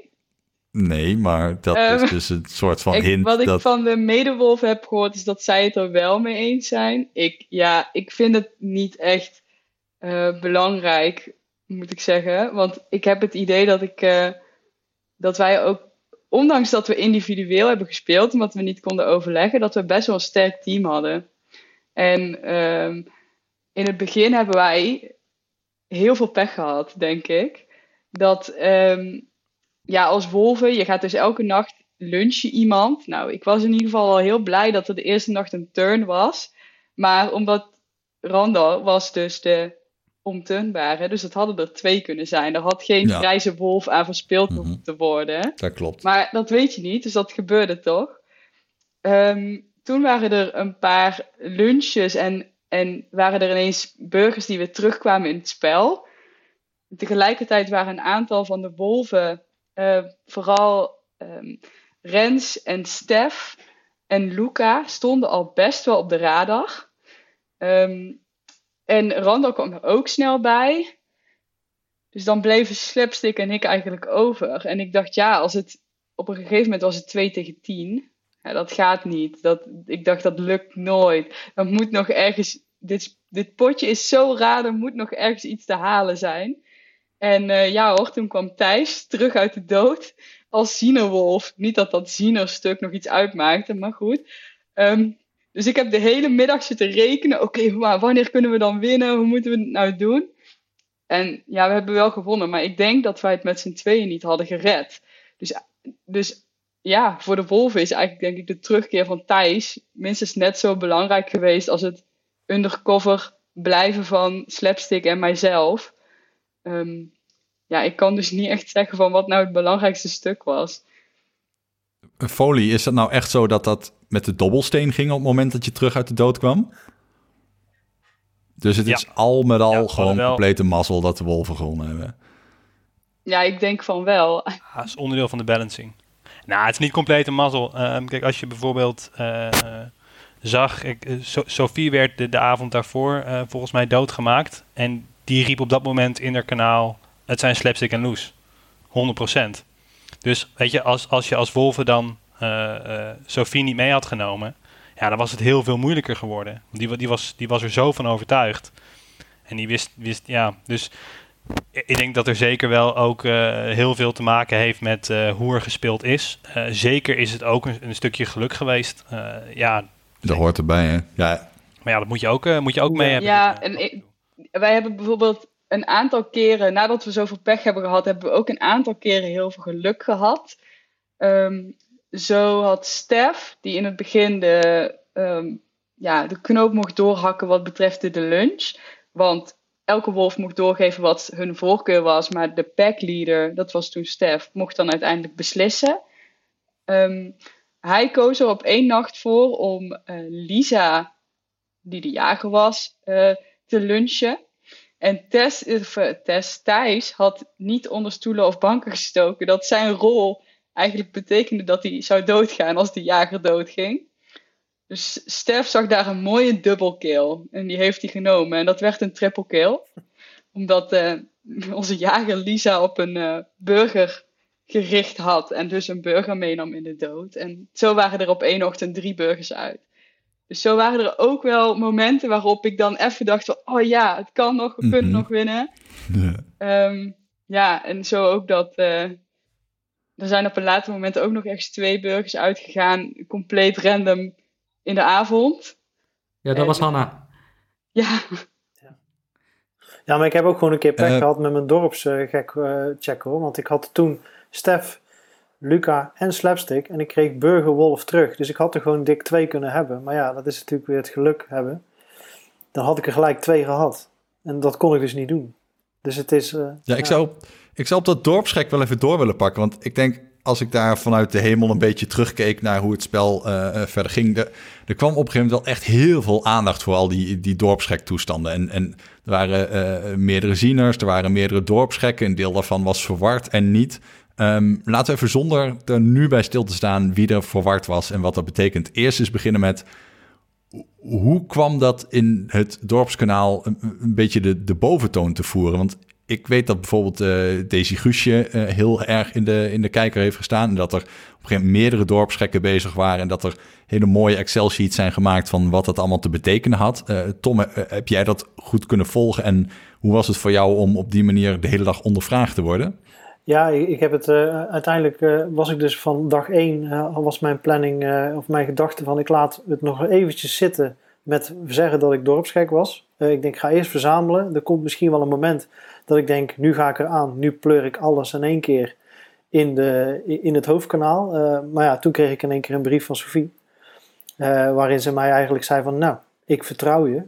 [SPEAKER 3] Nee, maar dat
[SPEAKER 6] Ehm,
[SPEAKER 3] is dus een soort van
[SPEAKER 6] Ik-
[SPEAKER 3] hint.
[SPEAKER 6] wat ik
[SPEAKER 3] dat...
[SPEAKER 6] van de medewolven heb gehoord, is dat zij het er wel mee eens zijn. Ik, ja, ik vind het niet echt eh, belangrijk, moet ik zeggen. Want ik heb het idee dat, ik, eh, dat wij ook, ondanks dat we individueel hebben gespeeld, omdat we niet konden overleggen, dat we best wel een sterk team hadden. En ehm, in het begin hebben wij heel veel pech gehad, denk ik. Dat ehm, ja, als wolven, je gaat dus elke nacht lunchen iemand. Nou, ik was in ieder geval al heel blij dat er de eerste nacht een turn was. Maar omdat Randall was dus de ontunbaar. Hè? Dus het hadden er twee kunnen zijn. Er had geen
[SPEAKER 3] Ja.
[SPEAKER 6] grijze wolf aan verspeeld hoeven te worden.
[SPEAKER 3] Dat klopt.
[SPEAKER 6] Maar dat weet je niet, dus dat gebeurde toch. Ehm, toen waren er een paar lunches en, en waren er ineens burgers die weer terugkwamen in het spel. Tegelijkertijd waren een aantal van de wolven, eh, vooral ehm, Rens en Stef en Luca, stonden al best wel op de radar. Ehm, en Randall kwam er ook snel bij. Dus dan bleven Slapstick en ik eigenlijk over. En ik dacht, ja, als het op een gegeven moment was het 2 tegen 10. Ja, dat gaat niet. Dat, ik dacht, dat lukt nooit. Er moet nog ergens. Dit, dit potje is zo raar, er moet nog ergens iets te halen zijn. En eh, ja hoor, toen kwam Thijs terug uit de dood als Zienerwolf. Niet dat dat Zienerstuk nog iets uitmaakte, maar goed. Ehm, dus ik heb de hele middag zitten rekenen. Oké, maar wanneer kunnen we dan winnen? Hoe moeten we het nou doen? En ja, we hebben wel gewonnen. Maar ik denk dat wij het met z'n tweeën niet hadden gered. Dus, dus ja, voor de Wolven is eigenlijk denk ik de terugkeer van Thijs minstens net zo belangrijk geweest als het undercover blijven van Slapstick en mijzelf. Ehm, ja, ik kan dus niet echt zeggen van wat nou het belangrijkste stuk was.
[SPEAKER 3] Folie, is dat nou echt zo dat dat met de dobbelsteen ging op het moment dat je terug uit de dood kwam? Dus het
[SPEAKER 4] Ja.
[SPEAKER 3] is al met al
[SPEAKER 4] Ja,
[SPEAKER 3] gewoon
[SPEAKER 4] wel-
[SPEAKER 3] complete mazzel dat de wolven gewonnen hebben.
[SPEAKER 6] Ja, ik denk van wel. <laughs>
[SPEAKER 4] Ja, dat is onderdeel van de balancing. Nou, het is niet complete mazzel. Ehm, kijk, als je bijvoorbeeld eh, zag, ik, eh, So- Sophie werd de, de avond daarvoor eh, volgens mij doodgemaakt. En die riep op dat moment in haar kanaal, het zijn Slapstick en Loes. 100%. Dus weet je, als, als je als Wolven dan eh, eh, Sophie niet mee had genomen, ja, dan was het heel veel moeilijker geworden. Want Die, die, was, die was er zo van overtuigd. En die wist, wist ja, dus ik denk dat er zeker wel ook eh, heel veel te maken heeft met eh, hoe er gespeeld is. Eh, zeker is het ook een, een stukje geluk geweest. Eh, ja,
[SPEAKER 3] Dat hoort erbij, hè? Ja,
[SPEAKER 4] maar ja, dat moet je ook, eh, moet je ook mee hebben.
[SPEAKER 6] Ja, en ik- wij hebben bijvoorbeeld een aantal keren, nadat we zoveel pech hebben gehad, hebben we ook een aantal keren heel veel geluk gehad. Ehm, zo had Stef, die in het begin de, ehm, ja, de knoop mocht doorhakken wat betreft de lunch. Want elke wolf mocht doorgeven wat hun voorkeur was, maar de packleader, dat was toen Stef, mocht dan uiteindelijk beslissen. Ehm, hij koos er op één nacht voor om eh, Lisa, die de jager was, eh, te lunchen. En Tess, of, eh, Tess Thijs had niet onder stoelen of banken gestoken. Dat zijn rol eigenlijk betekende dat hij zou doodgaan als de jager doodging. Dus Stef zag daar een mooie dubbelkill. En die heeft hij genomen. En dat werd een triple kill. Omdat eh, onze jager Lisa op een eh, burger gericht had. En dus een burger meenam in de dood. En zo waren er op één ochtend drie burgers uit. Dus zo waren er ook wel momenten waarop ik dan even dacht van... Oh ja, het kan nog, we kunnen
[SPEAKER 3] Mhm.
[SPEAKER 6] nog winnen.
[SPEAKER 3] Ja.
[SPEAKER 6] Ehm, ja, en zo ook dat. eh, er zijn op een later moment ook nog echt twee burgers uitgegaan, compleet random in de avond.
[SPEAKER 7] Ja, dat was Hanna.
[SPEAKER 6] Ja,
[SPEAKER 5] Ja, maar ik heb ook gewoon een keer pech
[SPEAKER 3] Eh.
[SPEAKER 5] gehad met mijn dorpsgek eh check hoor. Want ik had toen Stef, Luca en Slapstick. En ik kreeg Burgerwolf terug. Dus ik had er gewoon dik twee kunnen hebben. Maar ja, dat is natuurlijk weer het geluk hebben. Dan had ik er gelijk twee gehad. En dat kon ik dus niet doen. Dus het is... eh,
[SPEAKER 3] Ja, ik, Zou, ik zou op dat dorpsgek wel even door willen pakken. Want ik denk, als ik daar vanuit de hemel een beetje terugkeek naar hoe het spel eh, eh, verder ging. De, er kwam op een gegeven moment wel echt heel veel aandacht voor al die, die dorpsgek toestanden. En, en er waren meerdere zieners, er waren meerdere dorpsgekken. Een deel daarvan was verward en niet. Ehm, laten we even zonder er nu bij stil te staan wie er verward was en wat dat betekent. Eerst eens beginnen met hoe kwam dat in het dorpskanaal een, beetje de, de boventoon te voeren? Want ik weet dat bijvoorbeeld eh Daisy Guusje eh, heel erg in de, in de kijker heeft gestaan. En dat er op een gegeven moment meerdere dorpsgekken bezig waren. En dat er hele mooie Excel-sheets zijn gemaakt van wat dat allemaal te betekenen had. Eh, Tom, heb jij dat goed kunnen volgen? En hoe was het voor jou om op die manier de hele dag ondervraagd te worden?
[SPEAKER 5] Ja, ik, heb het eh, uiteindelijk eh, was ik dus van dag één eh, was mijn planning of mijn gedachte van ik laat het nog eventjes zitten met zeggen dat ik dorpsgek was. Ik denk ik ga eerst verzamelen. Er komt misschien wel een moment dat ik denk nu ga ik eraan, nu pleur ik alles in één keer in, de, in het hoofdkanaal. Maar ja, toen kreeg ik in één keer een brief van Sophie waarin ze mij eigenlijk zei van nou, ik vertrouw je.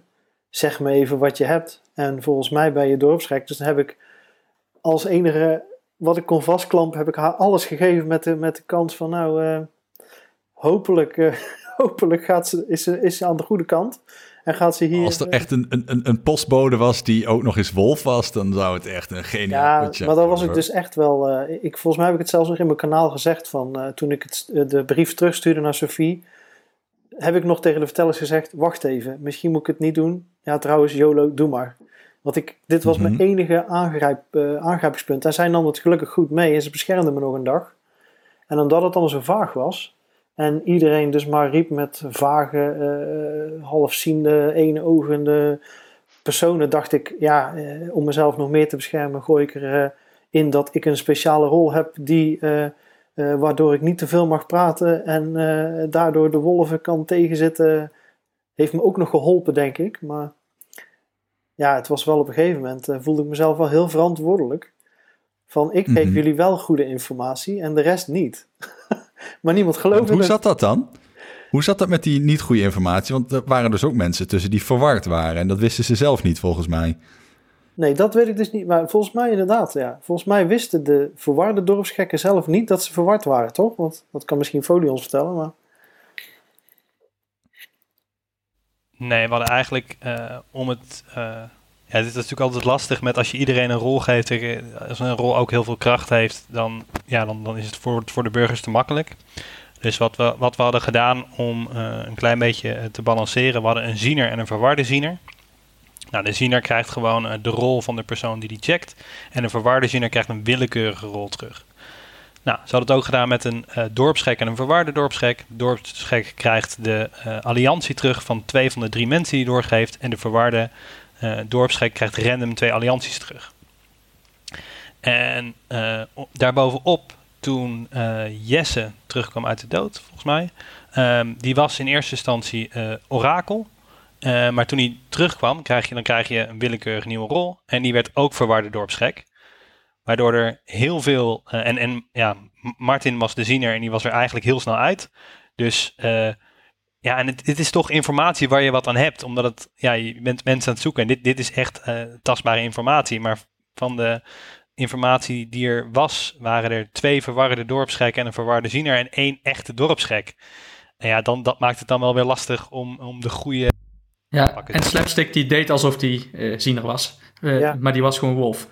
[SPEAKER 5] Zeg me even wat je hebt En volgens mij ben je dorpsgek. Dus dan heb ik als enige wat ik kon vastklampen, heb ik haar alles gegeven met de, met de kans van nou, eh, hopelijk, eh, <laughs> hopelijk gaat ze, is, ze, is ze aan de goede kant. En gaat ze hier...
[SPEAKER 3] Als er echt een, een, een postbode was die ook nog eens wolf was, dan zou het echt een geniaal
[SPEAKER 5] Ja, maar dan was ik dus echt wel... eh, ik, volgens mij heb ik het zelfs nog in mijn kanaal gezegd van... eh, toen ik het, eh, de brief terugstuurde naar Sophie... heb ik nog tegen de vertellers gezegd... wacht even, misschien moet ik het niet doen. Ja, trouwens, YOLO, doe maar. Want ik, dit was
[SPEAKER 3] Mhm.
[SPEAKER 5] mijn enige aangrijp, eh, aangrijpingspunt. En zij nam het gelukkig goed mee en ze beschermde me nog een dag. En omdat het dan zo vaag was... en iedereen dus maar riep met vage, eh halfziende, eenogende personen... dacht ik, ja, eh, om mezelf nog meer te beschermen... gooi ik er eh, in dat ik een speciale rol heb... die, waardoor ik niet te veel mag praten... en daardoor de wolven kan tegenzitten... heeft me ook nog geholpen, denk ik. Maar ja, het was wel op een gegeven moment... eh, voelde ik mezelf wel heel verantwoordelijk... Van ik geef
[SPEAKER 3] Mhm.
[SPEAKER 5] jullie wel goede informatie en de rest niet. <laughs> maar niemand geloofde
[SPEAKER 3] hoe
[SPEAKER 5] het.
[SPEAKER 3] zat dat dan? Hoe zat dat met die niet goede informatie? Want er waren dus ook mensen tussen die verward waren. En dat wisten ze zelf niet, volgens mij.
[SPEAKER 5] Nee, dat weet ik dus niet. Maar volgens mij inderdaad, ja. Volgens mij wisten de verwarde dorpsgekken zelf niet dat ze verward waren, toch? Want dat kan misschien Folie ons vertellen, maar...
[SPEAKER 4] Nee, we hadden eigenlijk eh, om het. eh, ja, dit is natuurlijk altijd lastig met als je iedereen een rol geeft. tegen- Als een rol ook heel veel kracht heeft, dan, ja, dan, dan is het voor, voor de burgers te makkelijk. Dus wat we, wat we hadden gedaan om eh, een klein beetje eh, te balanceren, we hadden een ziener en een verwarde ziener. Nou, de ziener krijgt gewoon eh, de rol van de persoon die die checkt. En een verwarde ziener krijgt een willekeurige rol terug. Nou, ze hadden het ook gedaan met een eh, dorpsgek en een verwarde dorpsgek. De dorpsgek krijgt de eh, alliantie terug van twee van de drie mensen die hij doorgeeft. En de verwarde eh dorpsgek krijgt random twee allianties terug. En daarbovenop, toen Jesse terugkwam uit de dood, volgens mij. ehm, die was in eerste instantie orakel. Maar toen hij terugkwam, krijg je, dan krijg je een willekeurige nieuwe rol. En die werd ook verwarde dorpsgek. Waardoor er heel veel. eh, en, en ja, Martin was de ziener en die was er eigenlijk heel snel uit. Dus eh, ja, en het, dit is toch informatie waar je wat aan hebt. Omdat het, ja, je bent mensen aan het zoeken. En dit, dit is echt eh, tastbare informatie. Maar van de informatie die er was, waren er twee verwarde dorpsgekken en een verwarde ziener en één echte dorpsgek. En ja, dan, dat maakt het dan wel weer lastig om, om de goede.
[SPEAKER 7] Ja,
[SPEAKER 4] het.
[SPEAKER 7] en Slapstick die deed alsof die eh ziener was.
[SPEAKER 5] Ja.
[SPEAKER 7] Maar die was gewoon wolf.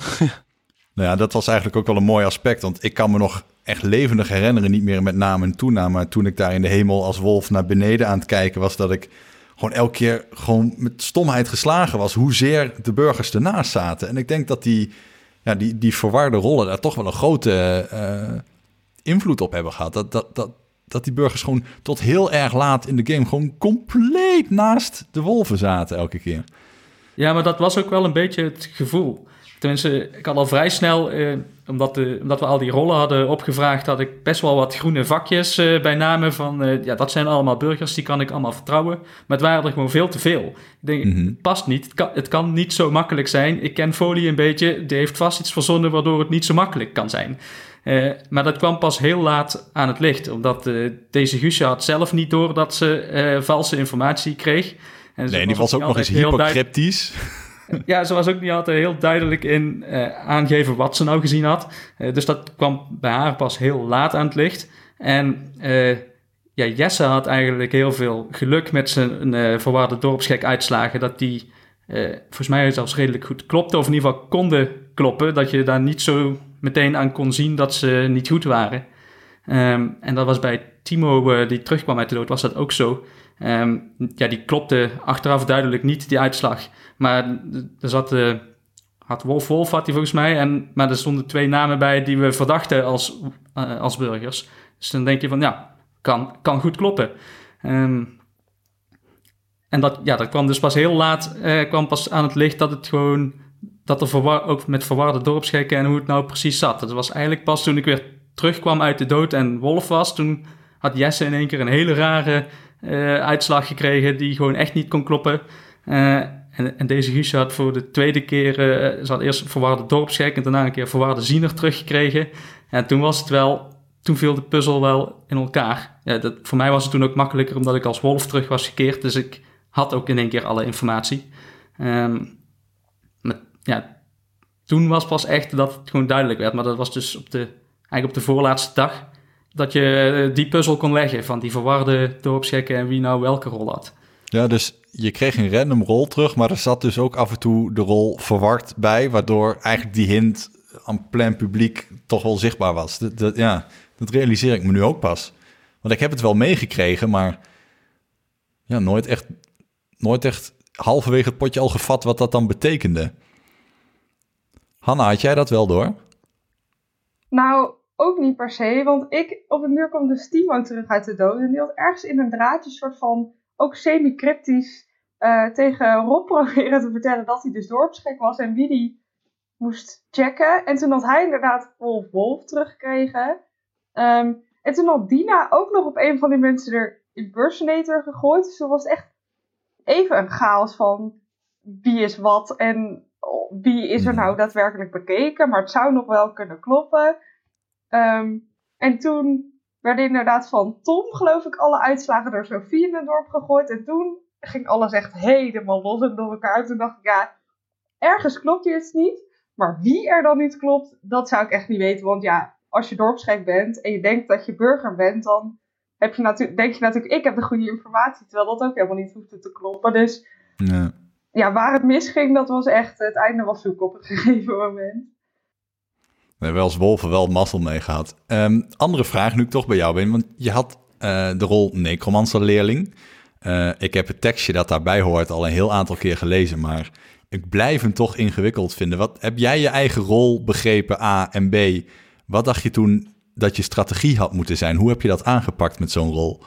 [SPEAKER 7] <laughs>
[SPEAKER 3] Nou ja, dat was eigenlijk ook wel een mooi aspect. Want ik kan me nog echt levendig herinneren, niet meer met naam en toenaam. Maar toen ik daar in de hemel als wolf naar beneden aan het kijken was, dat ik gewoon elke keer gewoon met stomheid geslagen was. Hoezeer de burgers ernaast zaten. En ik denk dat die, ja, die, die verwarde rollen daar toch wel een grote eh, invloed op hebben gehad. Dat, dat, dat, dat die burgers gewoon tot heel erg laat in de game gewoon compleet naast de wolven zaten elke keer.
[SPEAKER 7] Ja, maar dat was ook wel een beetje het gevoel. Tenminste, ik had al vrij snel, eh, omdat, de, omdat we al die rollen hadden opgevraagd, had ik best wel wat groene vakjes eh, bij namen van, eh, ja, dat zijn allemaal burgers, die kan ik allemaal vertrouwen. Maar het waren er gewoon veel te veel. Ik denk,
[SPEAKER 3] Mhm.
[SPEAKER 7] het past niet, het kan, het kan niet zo makkelijk zijn. Ik ken Folie een beetje, die heeft vast iets verzonnen waardoor het niet zo makkelijk kan zijn. Eh, maar dat kwam pas heel laat aan het licht, omdat eh, deze Guusje had zelf niet door dat ze eh, valse informatie kreeg. En
[SPEAKER 3] Nee, die was ook nog eens hypocriptisch.
[SPEAKER 7] Ja, ze was ook niet altijd heel duidelijk in eh, aangeven wat ze nou gezien had. Eh, dus dat kwam bij haar pas heel laat aan het licht. En eh, ja, Jesse had eigenlijk heel veel geluk met zijn verwaarde dorpsgek uitslagen. Dat die volgens mij zelfs redelijk goed klopte. Of in ieder geval konden kloppen. Dat je daar niet zo meteen aan kon zien dat ze niet goed waren. Ehm, en dat was bij Timo, die terugkwam uit de dood, was dat ook zo. Ehm, ja, die klopte achteraf duidelijk niet, die uitslag. Maar er zat, eh, had Wolf Wolf had hij volgens mij, en, maar er stonden twee namen bij die we verdachten als, eh, als burgers. Dus dan denk je van, ja, kan, kan goed kloppen. Ehm, en dat, ja, dat kwam dus pas heel laat, eh, kwam pas aan het licht dat het gewoon, dat er ook met verwarde dorpsgekken en hoe het nou precies zat. Dat was eigenlijk pas toen ik weer terugkwam uit de dood en Wolf was, toen had Jesse in één keer een hele rare uitslag gekregen die gewoon echt niet kon kloppen. En, en deze Guusje had voor de tweede keer, eh, ze had eerst verwarde dorpsgek en daarna een keer verwarde ziener teruggekregen. En toen was het wel, toen viel de puzzel wel in elkaar. Ja, dat, voor mij was het toen ook makkelijker omdat ik als wolf terug was gekeerd, dus ik had ook in één keer alle informatie. Ehm, maar, ja, toen was pas echt dat het gewoon duidelijk werd. Maar dat was dus op de, eigenlijk op de voorlaatste dag dat je eh, die puzzel kon leggen van die verwarde dorpsgekken en wie nou welke rol had.
[SPEAKER 3] Ja, dus je kreeg een random rol terug, maar er zat dus ook af en toe de rol verward bij, waardoor eigenlijk die hint aan plein publiek toch wel zichtbaar was. Ja, dat realiseer ik me nu ook pas. Want ik heb het wel meegekregen, maar ja, nooit echt, nooit echt halverwege het potje al gevat wat dat dan betekende. Hanna, had jij dat wel door?
[SPEAKER 8] Nou, ook niet per se, want ik, op een duur kwam dus Timo terug uit de dood. En die had ergens in een draadje soort van, ook semi-cryptisch, eh, tegen Rob proberen te vertellen dat hij dus dorpsgek was en wie die moest checken. En toen had hij inderdaad Wolf Wolf teruggekregen. Ehm, en toen had Dina ook nog op een van die mensen er impersonator gegooid. Dus toen was het echt even een chaos van wie is wat en wie is er nou daadwerkelijk bekeken. Maar het zou nog wel kunnen kloppen. Ehm, en toen werden inderdaad van Tom, geloof ik, alle uitslagen door Sophie in het dorp gegooid. En toen ging alles echt helemaal los en door elkaar. Toen dacht ik, ja, ergens klopt hier iets niet. Maar wie er dan niet klopt, dat zou ik echt niet weten. Want ja, als je dorpsgek bent en je denkt dat je burger bent, dan heb je natuurlijk, denk je natuurlijk, ik heb de goede informatie. Terwijl dat ook helemaal niet hoeft te kloppen. Dus
[SPEAKER 3] Ja.
[SPEAKER 8] ja, waar het misging, dat was echt, het einde was zoek op het <laughs> gegeven moment.
[SPEAKER 3] Hebben als wolven wel mazzel mee gehad. Andere vraag nu ik toch bij jou ben, want je had eh, de rol necromancer leerling. Eh, ik heb het tekstje dat daarbij hoort al een heel aantal keer gelezen, maar ik blijf hem toch ingewikkeld vinden. Wat, heb jij je eigen rol begrepen, A en B? Wat dacht je toen dat je strategie had moeten zijn? Hoe heb je dat aangepakt met zo'n rol?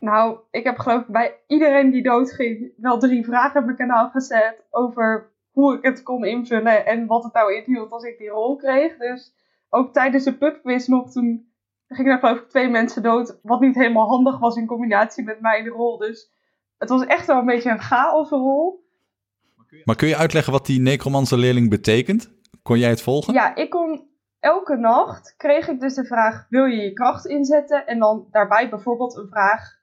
[SPEAKER 8] Nou, ik heb geloof ik bij iedereen die doodging wel drie vragen op mijn kanaal gezet over hoe ik het kon invullen en wat het nou inhield als ik die rol kreeg. Dus ook tijdens de pubquiz nog, toen gingen er geloof ik twee mensen dood, wat niet helemaal handig was in combinatie met mijn rol. Dus het was echt wel een beetje een chaosrol.
[SPEAKER 3] Maar kun je uitleggen wat die necromancer leerling betekent? Kon jij het volgen?
[SPEAKER 8] Ja, ik kon elke nacht kreeg ik dus de vraag: wil je je kracht inzetten? En dan daarbij bijvoorbeeld een vraag.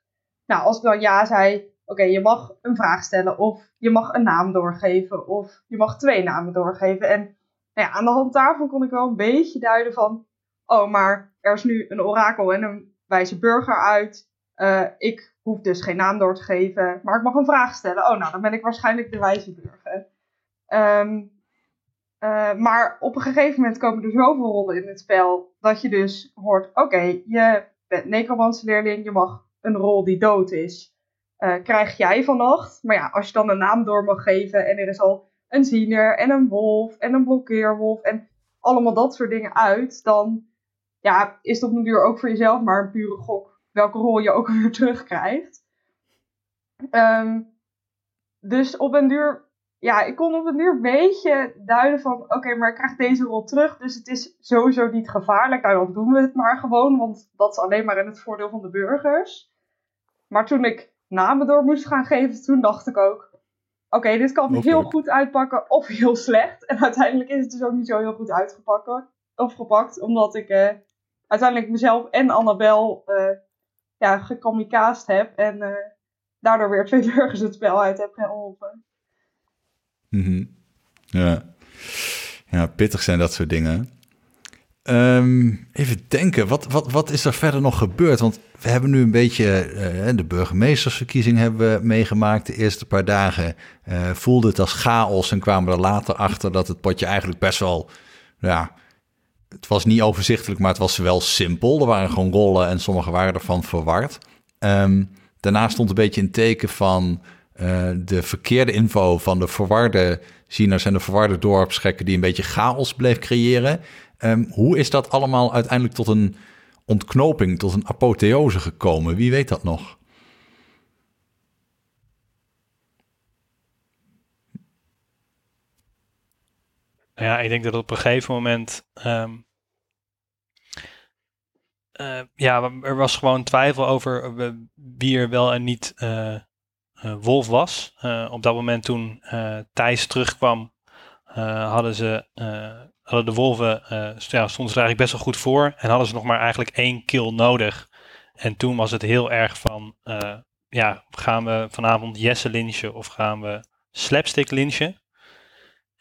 [SPEAKER 8] Nou, als ik dan ja zei, oké, je mag een vraag stellen, of je mag een naam doorgeven, of je mag twee namen doorgeven. En nou ja, aan de hand daarvan kon ik wel een beetje duiden van: oh, maar er is nu een orakel en een wijze burger uit. Eh, ik hoef dus geen naam door te geven, maar ik mag een vraag stellen. Oh, nou, dan ben ik waarschijnlijk de wijze burger. Ehm, uh, maar op een gegeven moment komen er zoveel rollen in het spel dat je dus hoort: oké, je bent necromancerleerling, je mag een rol die dood is. Uh, krijg jij vannacht. Maar ja, als je dan een naam door mag geven en er is al een ziener en een wolf en een blokkeerwolf en allemaal dat soort dingen uit, dan ja, is het op duur ook voor jezelf maar een pure gok welke rol je ook <laughs> weer terugkrijgt. Um, dus op een duur ja, ik kon op een duur een beetje duiden van, oké, maar ik krijg deze rol terug, dus het is sowieso niet gevaarlijk. Nou, dan doen we het maar gewoon, want dat is alleen maar in het voordeel van de burgers. Maar toen ik namen door moest gaan geven, toen dacht ik ook, oké, dit kan heel goed uitpakken of heel slecht. En uiteindelijk is het dus ook niet zo heel goed uitgepakt, of gepakt, omdat ik uh, uiteindelijk mezelf en Annabel uh, ja, gekamikaast heb en uh, daardoor weer twee <laughs> burgers het spel uit heb geholpen.
[SPEAKER 3] Mm -hmm. ja. ja, pittig zijn dat soort dingen. Um, even denken, wat, wat, wat is er verder nog gebeurd? Want we hebben nu een beetje uh, de burgemeestersverkiezing hebben we meegemaakt. De eerste paar dagen uh, voelde het als chaos en kwamen er later achter dat het potje eigenlijk best wel, ja, het was niet overzichtelijk, maar het was wel simpel. Er waren gewoon rollen en sommige waren ervan verward. Um, daarna stond een beetje een teken van uh, de verkeerde info van de verwarde zieners en de verwarde dorpsgekken die een beetje chaos bleef creëren. Um, hoe is dat allemaal uiteindelijk tot een ontknoping, tot een apotheose gekomen? Wie weet dat nog?
[SPEAKER 4] Ja, ik denk dat op een gegeven moment. Um, uh, ja, er was gewoon twijfel over wie er wel en niet uh, uh, Wolf was. Op dat moment toen Thijs terugkwam, hadden, ze, hadden de Wolven, ja, stonden ze eigenlijk best wel goed voor. En hadden ze nog maar eigenlijk één kill nodig. En toen was het heel erg van, ja, gaan we vanavond Jesse lynchen of gaan we slapstick lynchen.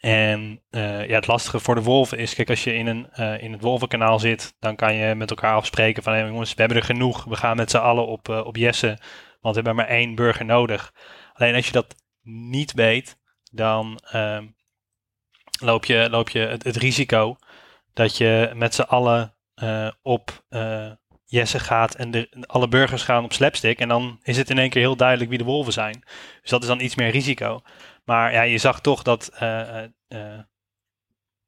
[SPEAKER 4] En eh, ja, het lastige voor de wolven is, kijk, als je in, een, eh, in het wolvenkanaal zit, dan kan je met elkaar afspreken van, hey, jongens, we hebben er genoeg, we gaan met z'n allen op, uh, op Jesse, want we hebben maar één burger nodig. Alleen als je dat niet weet, dan ehm, loop je, loop je het, risico dat je met z'n allen op Jesse gaat en de, alle burgers gaan op slapstick. En dan is het in één keer heel duidelijk wie de wolven zijn. Dus dat is dan iets meer risico. Maar ja, je zag toch dat. Uh, uh,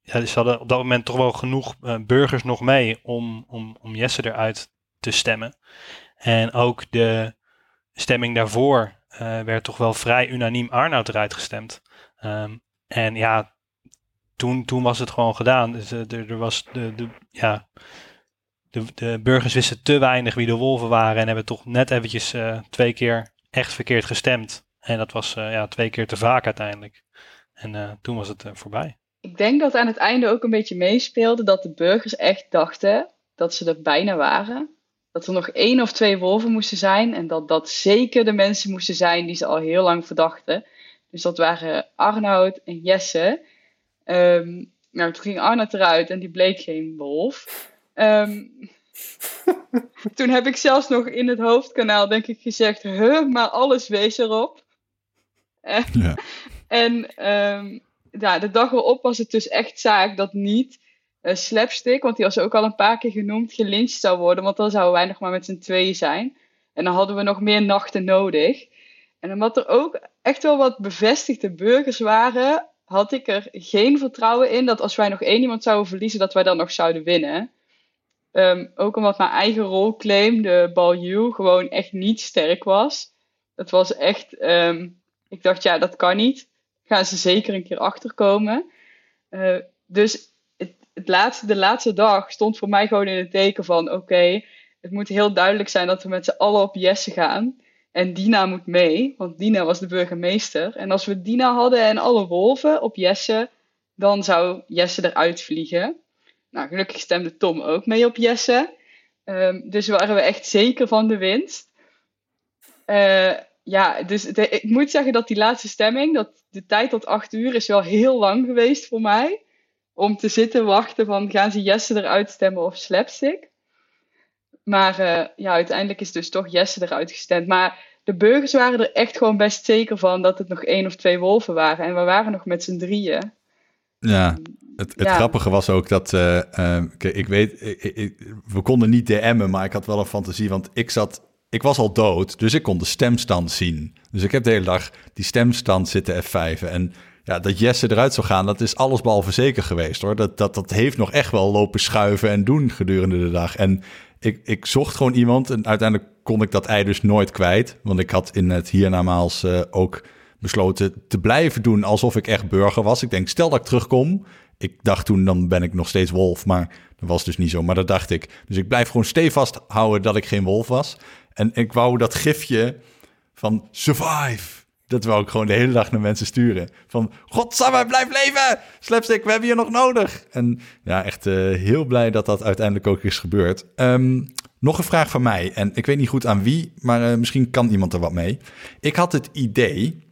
[SPEAKER 4] ja, ze hadden op dat moment toch wel genoeg burgers nog mee om, om, om Jesse eruit te stemmen. En ook de stemming daarvoor werd toch wel vrij unaniem Arnoud eruit gestemd. Um, en ja, toen, toen was het gewoon gedaan. Dus, er, er was de, de, ja, de, de, burgers wisten te weinig wie de wolven waren en hebben toch net eventjes uh, twee keer echt verkeerd gestemd. En dat was uh, ja, twee keer te vaak uiteindelijk. En toen was het voorbij.
[SPEAKER 6] Ik denk dat aan het einde ook een beetje meespeelde dat de burgers echt dachten dat ze er bijna waren. Dat er nog één of twee wolven moesten zijn en dat dat zeker de mensen moesten zijn die ze al heel lang verdachten. Dus dat waren Arnoud en Jesse. Um, nou, toen ging Arnoud eruit en die bleek geen wolf. Um, <laughs> toen heb ik zelfs nog in het hoofdkanaal, denk ik, gezegd: Huh, maar alles wees erop. ja. En um, ja, de dag erop was het dus echt zaak dat niet uh, Slapstick, want die was ook al een paar keer genoemd, gelincht zou worden. Want dan zouden wij nog maar met z'n tweeën zijn. En dan hadden we nog meer nachten nodig. En omdat er ook echt wel wat bevestigde burgers waren, had ik er geen vertrouwen in dat als wij nog één iemand zouden verliezen, dat wij dan nog zouden winnen. Um, ook omdat mijn eigen rolclaim, de Balju, gewoon echt niet sterk was. Het was echt, um, ik dacht ja, dat kan niet. Gaan ze zeker een keer achterkomen. Uh, dus het, het, laatste, de laatste dag stond voor mij gewoon in het teken van: oké, het moet heel duidelijk zijn dat we met z'n allen op Jesse gaan. En Dina moet mee, want Dina was de burgemeester. En als we Dina hadden en alle wolven op Jesse, dan zou Jesse eruit vliegen. Nou, gelukkig stemde Tom ook mee op Jesse. Um, dus waren we echt zeker van de winst. Uh, ja, dus ik moet zeggen dat die laatste stemming, dat de tijd tot acht uur is wel heel lang geweest voor mij. Om te zitten wachten van gaan ze Jesse eruit stemmen of Slapstick. Maar uh, ja, uiteindelijk is dus toch Jesse eruit gestemd. Maar de burgers waren er echt gewoon best zeker van dat het nog één of twee wolven waren. En we waren nog met z'n drieën.
[SPEAKER 3] Ja, het, het grappige was ook dat, uh, uh, ik weet, ik, ik, we konden niet DM'en, maar ik had wel een fantasie, want ik zat, ik was al dood, dus ik kon de stemstand zien. Dus ik heb de hele dag die stemstand zitten F5 en ja, dat Jesse eruit zou gaan, dat is allesbehalve zeker geweest hoor. Dat, dat, dat heeft nog echt wel lopen schuiven en doen gedurende de dag. En ik, ik zocht gewoon iemand en uiteindelijk kon ik dat ei dus nooit kwijt, want ik had in het hiernamaals uh, ook besloten te blijven doen alsof ik echt burger was. Ik denk, stel dat ik terugkom. Ik dacht toen, dan ben ik nog steeds wolf, maar dat was dus niet zo. Maar dat dacht ik. Dus ik blijf gewoon stevast houden dat ik geen wolf was. En ik wou dat gifje van survive. Dat wou ik gewoon de hele dag naar mensen sturen. Van, godsamme, blijf leven! Slapstick, we hebben je nog nodig. En ja, echt uh, heel blij dat dat uiteindelijk ook is gebeurd. Um, nog een vraag van mij. En ik weet niet goed aan wie, maar uh, misschien kan iemand er wat mee. Ik had het idee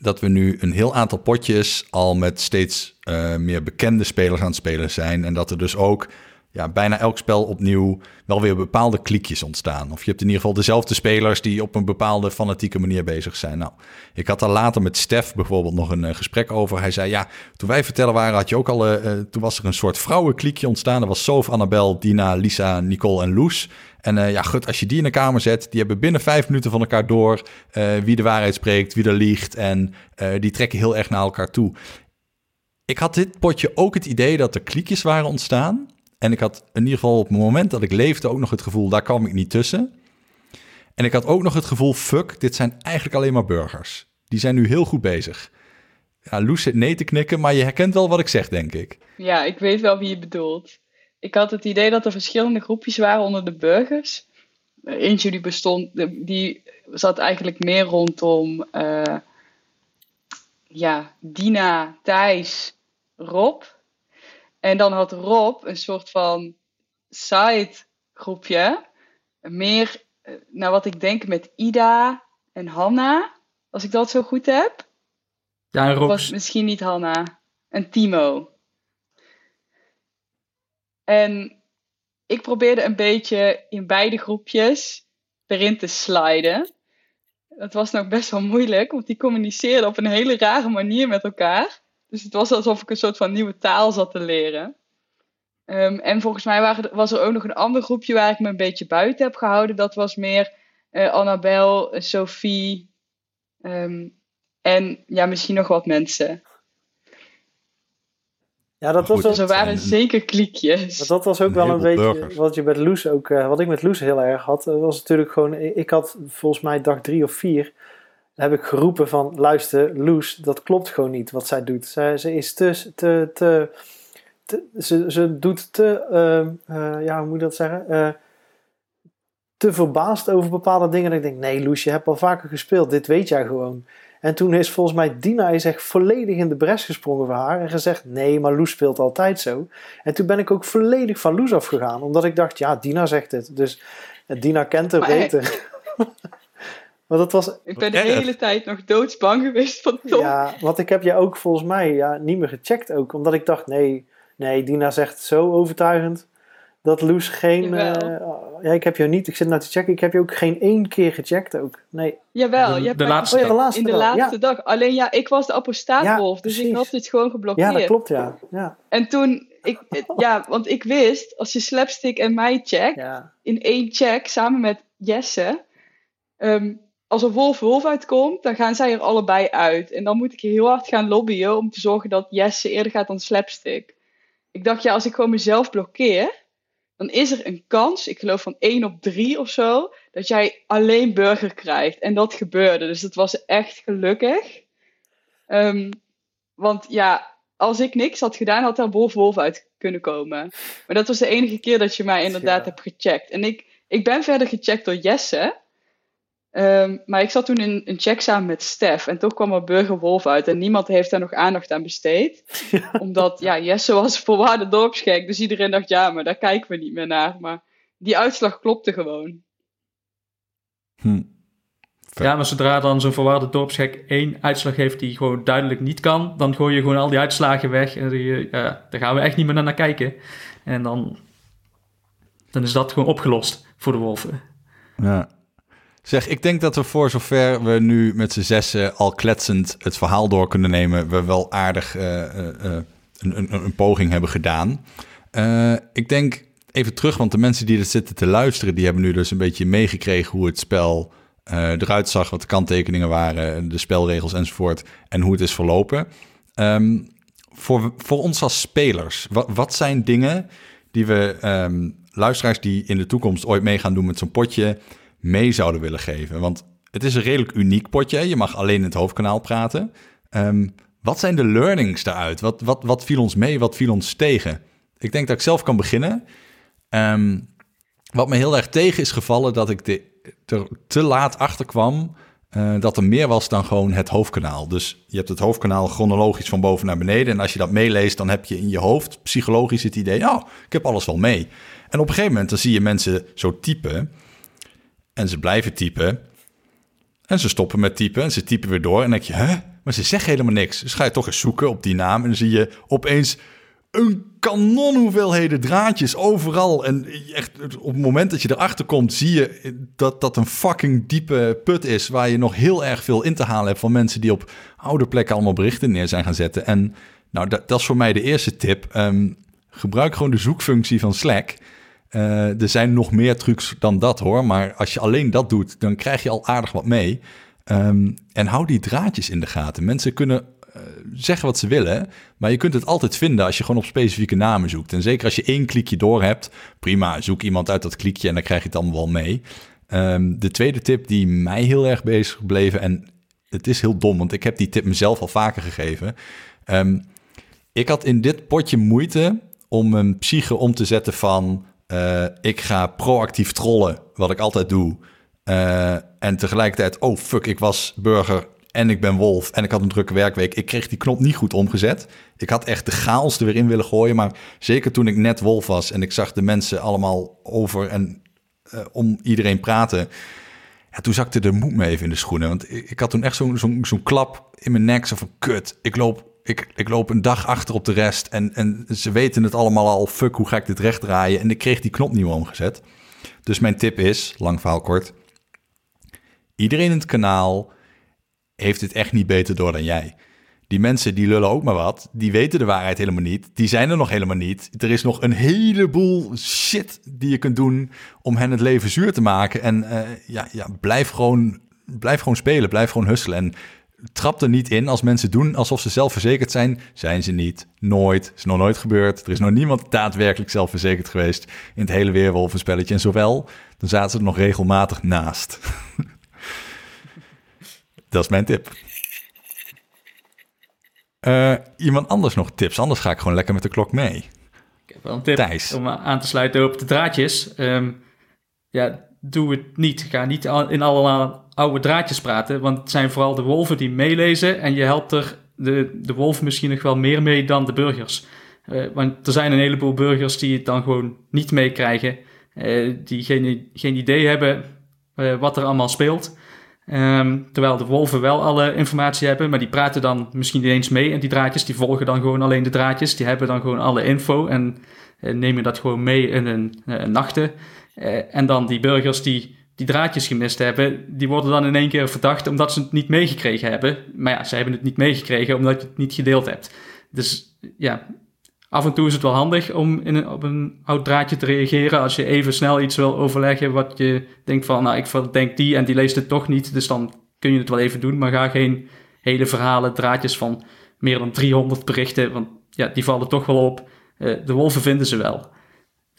[SPEAKER 3] dat we nu een heel aantal potjes al met steeds uh, meer bekende spelers aan het spelen zijn. En dat er dus ook ja, bijna elk spel opnieuw wel weer bepaalde kliekjes ontstaan. Of je hebt in ieder geval dezelfde spelers die op een bepaalde fanatieke manier bezig zijn. Nou, ik had daar later met Stef bijvoorbeeld nog een uh, gesprek over. Hij zei, ja, toen wij vertellen waren, had je ook al, uh, toen was er een soort vrouwenkliekje ontstaan. Er was Sof, Annabel, Dina, Lisa, Nicole en Loes. En ja, goed, als je die in een kamer zet, die hebben binnen vijf minuten van elkaar door wie de waarheid spreekt, wie er liegt. En die trekken heel erg naar elkaar toe. Ik had dit potje ook het idee dat er kliekjes waren ontstaan. En ik had in ieder geval op het moment dat ik leefde ook nog het gevoel, daar kwam ik niet tussen. En ik had ook nog het gevoel, fuck, dit zijn eigenlijk alleen maar burgers. Die zijn nu heel goed bezig. Ja, Loes zit nee te knikken, maar je herkent wel wat ik zeg, denk ik.
[SPEAKER 6] Ja, ik weet wel wie je bedoelt. Ik had het idee dat er verschillende groepjes waren onder de burgers. Eentje die bestond, die zat eigenlijk meer rondom uh, ja, Dina, Thijs, Rob. En dan had Rob een soort van side groepje. Meer naar wat ik denk met Ida en Hanna. Als ik dat zo goed heb.
[SPEAKER 7] Ja, en
[SPEAKER 6] was misschien niet Hanna. En Timo. En ik probeerde een beetje in beide groepjes erin te sliden. Dat was nog best wel moeilijk, want die communiceerden op een hele rare manier met elkaar. Dus het was alsof ik een soort van nieuwe taal zat te leren. Ehm, en volgens mij waren was er ook nog een ander groepje waar ik me een beetje buiten heb gehouden. Dat was meer eh Annabel, eh, Sophie ehm, en ja, misschien nog wat mensen.
[SPEAKER 5] Ja, dat was
[SPEAKER 6] Dus er waren
[SPEAKER 3] en-
[SPEAKER 6] zeker kliekjes.
[SPEAKER 5] Maar dat was ook
[SPEAKER 3] Een
[SPEAKER 5] wel een beetje
[SPEAKER 3] burgers.
[SPEAKER 5] wat je met Loes ook, eh, wat ik met Loes heel erg had. was natuurlijk gewoon, ik had volgens mij dag drie of vier, heb ik geroepen van, luister Loes, dat klopt gewoon niet wat zij doet. Zij, ze is te, te, te, te- ze, ze doet te, ehm, eh, ja, hoe moet je dat zeggen? Eh, te verbaasd over bepaalde dingen. Dat ik denk, nee Loes, je hebt al vaker gespeeld, dit weet jij gewoon. En toen is volgens mij Dina is echt volledig in de bres gesprongen voor haar. En gezegd, nee, maar Loes speelt altijd zo. En toen ben ik ook volledig van Loes afgegaan. Omdat ik dacht, ja, Dina zegt het. Dus eh, Dina kent
[SPEAKER 6] Maar
[SPEAKER 5] beter. <laughs> maar dat was,
[SPEAKER 6] Ik ben de
[SPEAKER 3] Erg.
[SPEAKER 6] hele tijd nog doodsbang geweest van Tom.
[SPEAKER 5] ja, want ik heb je ook volgens mij ja, niet meer gecheckt ook. Omdat ik dacht, nee, nee, Dina zegt zo overtuigend. Dat Loes geen... Eh, ja, ik heb jou niet, ik zit nou te checken. Ik heb je ook geen één keer gecheckt ook. Nee.
[SPEAKER 6] Jawel,
[SPEAKER 7] De-
[SPEAKER 6] je hebt
[SPEAKER 7] de laatste
[SPEAKER 5] Oh ja, de laatste
[SPEAKER 6] in de
[SPEAKER 5] dag, ja.
[SPEAKER 6] laatste dag. Alleen ja, ik was de apostaatwolf,
[SPEAKER 5] Ja,
[SPEAKER 6] dus ik had dit gewoon geblokkeerd.
[SPEAKER 5] Ja, dat klopt, ja. Ja,
[SPEAKER 6] En toen, ik, ja, want ik wist, als je Slapstick en mij checkt,
[SPEAKER 5] ja.
[SPEAKER 6] in één check, samen met Jesse, ehm, als er Wolf-Wolf uitkomt, dan gaan zij er allebei uit. En dan moet ik heel hard gaan lobbyen om te zorgen dat Jesse eerder gaat dan Slapstick. Ik dacht, ja, als ik gewoon mezelf blokkeer, dan is er een kans, ik geloof van 1 op 3 of zo, dat jij alleen burger krijgt. En dat gebeurde, dus dat was echt gelukkig. Ehm, want ja, als ik niks had gedaan, had daar Wolf-Wolf uit kunnen komen. Maar dat was de enige keer dat je mij inderdaad
[SPEAKER 5] Ja.
[SPEAKER 6] hebt gecheckt. En ik, ik ben verder gecheckt door Jesse. Ehm, maar ik zat toen in een check samen met Stef. En toch kwam er Burger Wolf uit. En niemand heeft daar nog aandacht aan besteed. <laughs> Omdat, ja, Jesse was <laughs> voorwaarde dorpsgek. Dus iedereen dacht, ja, maar daar kijken we niet meer naar. Maar die uitslag klopte gewoon.
[SPEAKER 3] Hm.
[SPEAKER 7] Ja, maar zodra dan zo'n verwaarde dorpsgek één uitslag heeft die gewoon duidelijk niet kan, dan gooi je gewoon al die uitslagen weg. En je, ja, daar gaan we echt niet meer naar kijken. En dan, dan is dat gewoon opgelost voor de wolven.
[SPEAKER 3] Ja. Zeg, ik denk dat we voor zover we nu met z'n zessen al kletsend het verhaal door kunnen nemen, we wel aardig eh, eh, eh, een, een, een poging hebben gedaan. Ik denk even terug, want de mensen die er zitten te luisteren, die hebben nu dus een beetje meegekregen hoe het spel eruit zag, wat de kanttekeningen waren, de spelregels enzovoort, en hoe het is verlopen. Ehm, voor, voor ons als spelers, wat, wat zijn dingen die we ehm, luisteraars die in de toekomst ooit mee gaan doen met zo'n potje mee zouden willen geven? Want het is een redelijk uniek potje. Je mag alleen in het hoofdkanaal praten. Ehm, wat zijn de learnings daaruit? Wat, wat, wat viel ons mee? Wat viel ons tegen? Ik denk dat ik zelf kan beginnen. Ehm, wat me heel erg tegen is gevallen, dat ik er te laat achter kwam eh, dat er meer was dan gewoon het hoofdkanaal. Dus je hebt het hoofdkanaal chronologisch van boven naar beneden. En als je dat meeleest, dan heb je in je hoofd psychologisch het idee... oh, ik heb alles wel mee. En op een gegeven moment dan zie je mensen zo typen... en ze blijven typen... en ze stoppen met typen en ze typen weer door... en dan denk je, hè? Maar ze zeggen helemaal niks. Dus ga je toch eens zoeken op die naam... en dan zie je opeens een kanon hoeveelheden draadjes overal. En echt, op het moment dat je erachter komt, zie je dat dat een fucking diepe put is. Waar je nog heel erg veel in te halen hebt van mensen die op oude plekken allemaal berichten neer zijn gaan zetten. En nou, dat, dat is voor mij de eerste tip. Ehm, gebruik gewoon de zoekfunctie van Slack. Eh, er zijn nog meer trucs dan dat hoor. Maar als je alleen dat doet, dan krijg je al aardig wat mee. Ehm, en hou die draadjes in de gaten. Mensen kunnen eh, zeggen wat ze willen, maar je kunt het altijd vinden als je gewoon op specifieke namen zoekt. En zeker als je één klikje door hebt, prima, zoek iemand uit dat klikje en dan krijg je het allemaal wel mee. Ehm, de tweede tip die mij heel erg bezig gebleven, en het is heel dom, want ik heb die tip mezelf al vaker gegeven. Ehm, ik had in dit potje moeite om een psyche om te zetten van eh, ik ga proactief trollen, wat ik altijd doe. Eh, en tegelijkertijd, oh fuck, ik was burger en ik ben wolf en ik had een drukke werkweek. Ik kreeg die knop niet goed omgezet. Ik had echt de chaos er weer in willen gooien. Maar zeker toen ik net wolf was en ik zag de mensen allemaal over en eh, om iedereen praten. Ja, toen zakte de moed me even in de schoenen. Want ik, ik had toen echt zo'n zo'n klap in mijn nek. Zo van, kut, ik loop, ik, ik loop een dag achter op de rest. En, en ze weten het allemaal al. Fuck, hoe ga ik dit recht draaien? En ik kreeg die knop niet omgezet. Dus mijn tip is, lang verhaal kort. Iedereen in het kanaal heeft het echt niet beter door dan jij. Die mensen die lullen ook maar wat. Die weten de waarheid helemaal niet. Die zijn er nog helemaal niet. Er is nog een heleboel shit die je kunt doen om hen het leven zuur te maken. En eh, ja, ja, blijf, gewoon, blijf gewoon spelen. Blijf gewoon hustelen. En trap er niet in als mensen doen alsof ze zelfverzekerd zijn. Zijn ze niet. Nooit. Is nog nooit gebeurd. Er is nog niemand daadwerkelijk zelfverzekerd geweest in het hele weerwolvenspelletje. En zowel, dan zaten ze er nog regelmatig naast. <laughs> Dat is mijn tip. Uh, iemand anders nog tips? Anders ga ik gewoon lekker met de klok mee.
[SPEAKER 7] Ik heb wel een tip
[SPEAKER 3] Thijs.
[SPEAKER 7] om aan te sluiten op de draadjes. Um, ja, doe het niet. Ga niet in alle oude draadjes praten, want het zijn vooral de wolven die meelezen en je helpt er de, de wolven misschien nog wel meer mee dan de burgers. Uh, want er zijn een heleboel burgers die het dan gewoon niet meekrijgen, uh, die geen, geen idee hebben wat er allemaal speelt. Um, terwijl de wolven wel alle informatie hebben, maar die praten dan misschien niet eens mee. En die draadjes die volgen dan gewoon alleen de draadjes. Die hebben dan gewoon alle info en uh, nemen dat gewoon mee in hun nachten. Uh, en dan die burgers die die draadjes gemist hebben, die worden dan in één keer verdacht omdat ze het niet meegekregen hebben. Maar ja, ze hebben het niet meegekregen omdat je het niet gedeeld hebt. Dus ja, af en toe is het wel handig om in op een oud draadje te reageren. Als je even snel iets wil overleggen wat je denkt van, nou, ik verdenk die en die leest het toch niet. Dus dan kun je het wel even doen, maar ga geen hele verhalen, draadjes van meer dan 300 berichten, want ja, die vallen toch wel op. Uh, de wolven vinden ze wel.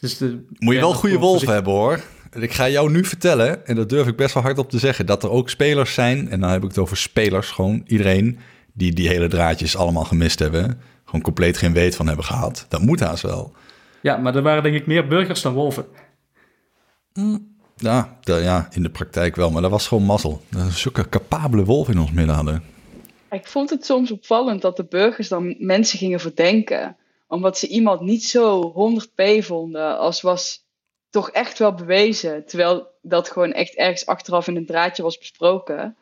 [SPEAKER 7] Dus de,
[SPEAKER 3] Moet je
[SPEAKER 7] ja,
[SPEAKER 3] wel goede wolven hebben hoor. Ik ga jou nu vertellen, en dat durf ik best wel hard op te zeggen, dat er ook spelers zijn, en dan heb ik het over spelers, gewoon iedereen, die die hele draadjes allemaal gemist hebben gewoon compleet geen weet van hebben gehad. Dat moet haast wel.
[SPEAKER 7] Ja, maar er waren denk ik meer burgers dan wolven.
[SPEAKER 3] Ja, de, ja, in de praktijk wel, maar dat was gewoon mazzel. Dat we zulke capabele wolven in ons midden hadden.
[SPEAKER 6] Ik vond het soms opvallend dat de burgers dan mensen gingen verdenken. Omdat ze iemand niet zo 100p vonden als was toch echt wel bewezen. Terwijl dat gewoon echt ergens achteraf in een draadje was besproken.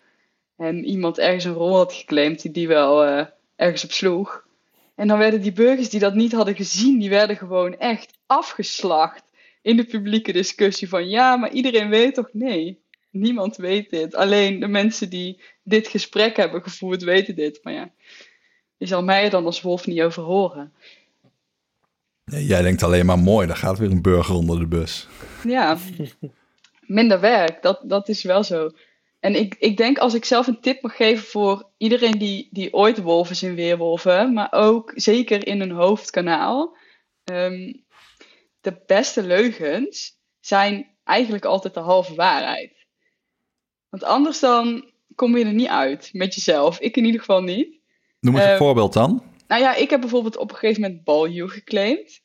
[SPEAKER 6] En iemand ergens een rol had geclaimd die die wel uh, ergens op sloeg. En dan werden die burgers die dat niet hadden gezien, die werden gewoon echt afgeslacht in de publieke discussie van ja, maar iedereen weet toch? Nee, niemand weet dit. Alleen de mensen die dit gesprek hebben gevoerd weten dit. Maar ja, je zal mij er dan als wolf niet over horen.
[SPEAKER 3] Nee, jij denkt alleen maar mooi, daar gaat weer een burger onder de bus.
[SPEAKER 6] Ja, minder werk, dat, dat is wel zo. En ik, ik denk als ik zelf een tip mag geven voor iedereen die, die ooit wolven is in weerwolven, maar ook zeker in een hoofdkanaal. Um, de beste leugens zijn eigenlijk altijd de halve waarheid. Want anders dan kom je er niet uit met jezelf. Ik in ieder geval niet.
[SPEAKER 3] Noem eens een
[SPEAKER 6] Uh,
[SPEAKER 3] voorbeeld dan.
[SPEAKER 6] Nou ja, ik heb bijvoorbeeld op een gegeven moment baljuw geclaimd.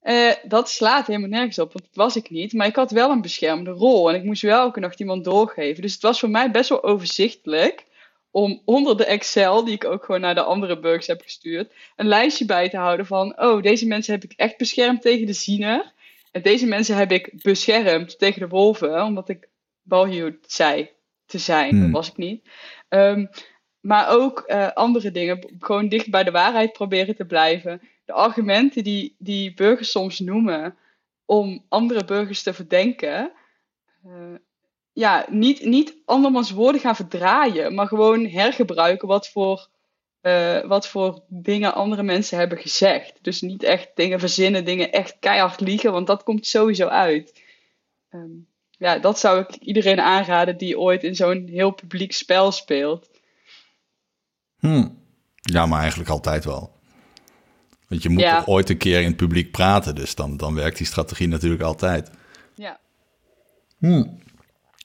[SPEAKER 6] Eh, dat slaat helemaal nergens op, want dat was ik niet. Maar ik had wel een beschermde rol en ik moest wel elke nacht iemand doorgeven. Dus het was voor mij best wel overzichtelijk om onder de Excel, die ik ook gewoon naar de andere burgers heb gestuurd, een lijstje bij te houden van, oh, deze mensen heb ik echt beschermd tegen de ziener. En deze mensen heb ik beschermd tegen de wolven, omdat ik baljuw zei te zijn.
[SPEAKER 3] Hmm.
[SPEAKER 6] Dat was ik niet. Ehm, maar ook eh, andere dingen, gewoon dicht bij de waarheid proberen te blijven de argumenten die, die burgers soms noemen om andere burgers te verdenken, uh, ja, niet, niet andermans woorden gaan verdraaien, maar gewoon hergebruiken wat voor, uh, wat voor dingen andere mensen hebben gezegd. Dus niet echt dingen verzinnen, dingen echt keihard liegen, want dat komt sowieso uit. Um, ja, dat zou ik iedereen aanraden die ooit in zo'n heel publiek spel speelt.
[SPEAKER 3] Hmm. Ja, maar eigenlijk altijd wel. Want je moet
[SPEAKER 6] Ja.
[SPEAKER 3] toch ooit een keer in het publiek praten, dus dan, dan werkt die strategie natuurlijk altijd.
[SPEAKER 6] Ja.
[SPEAKER 3] Hmm.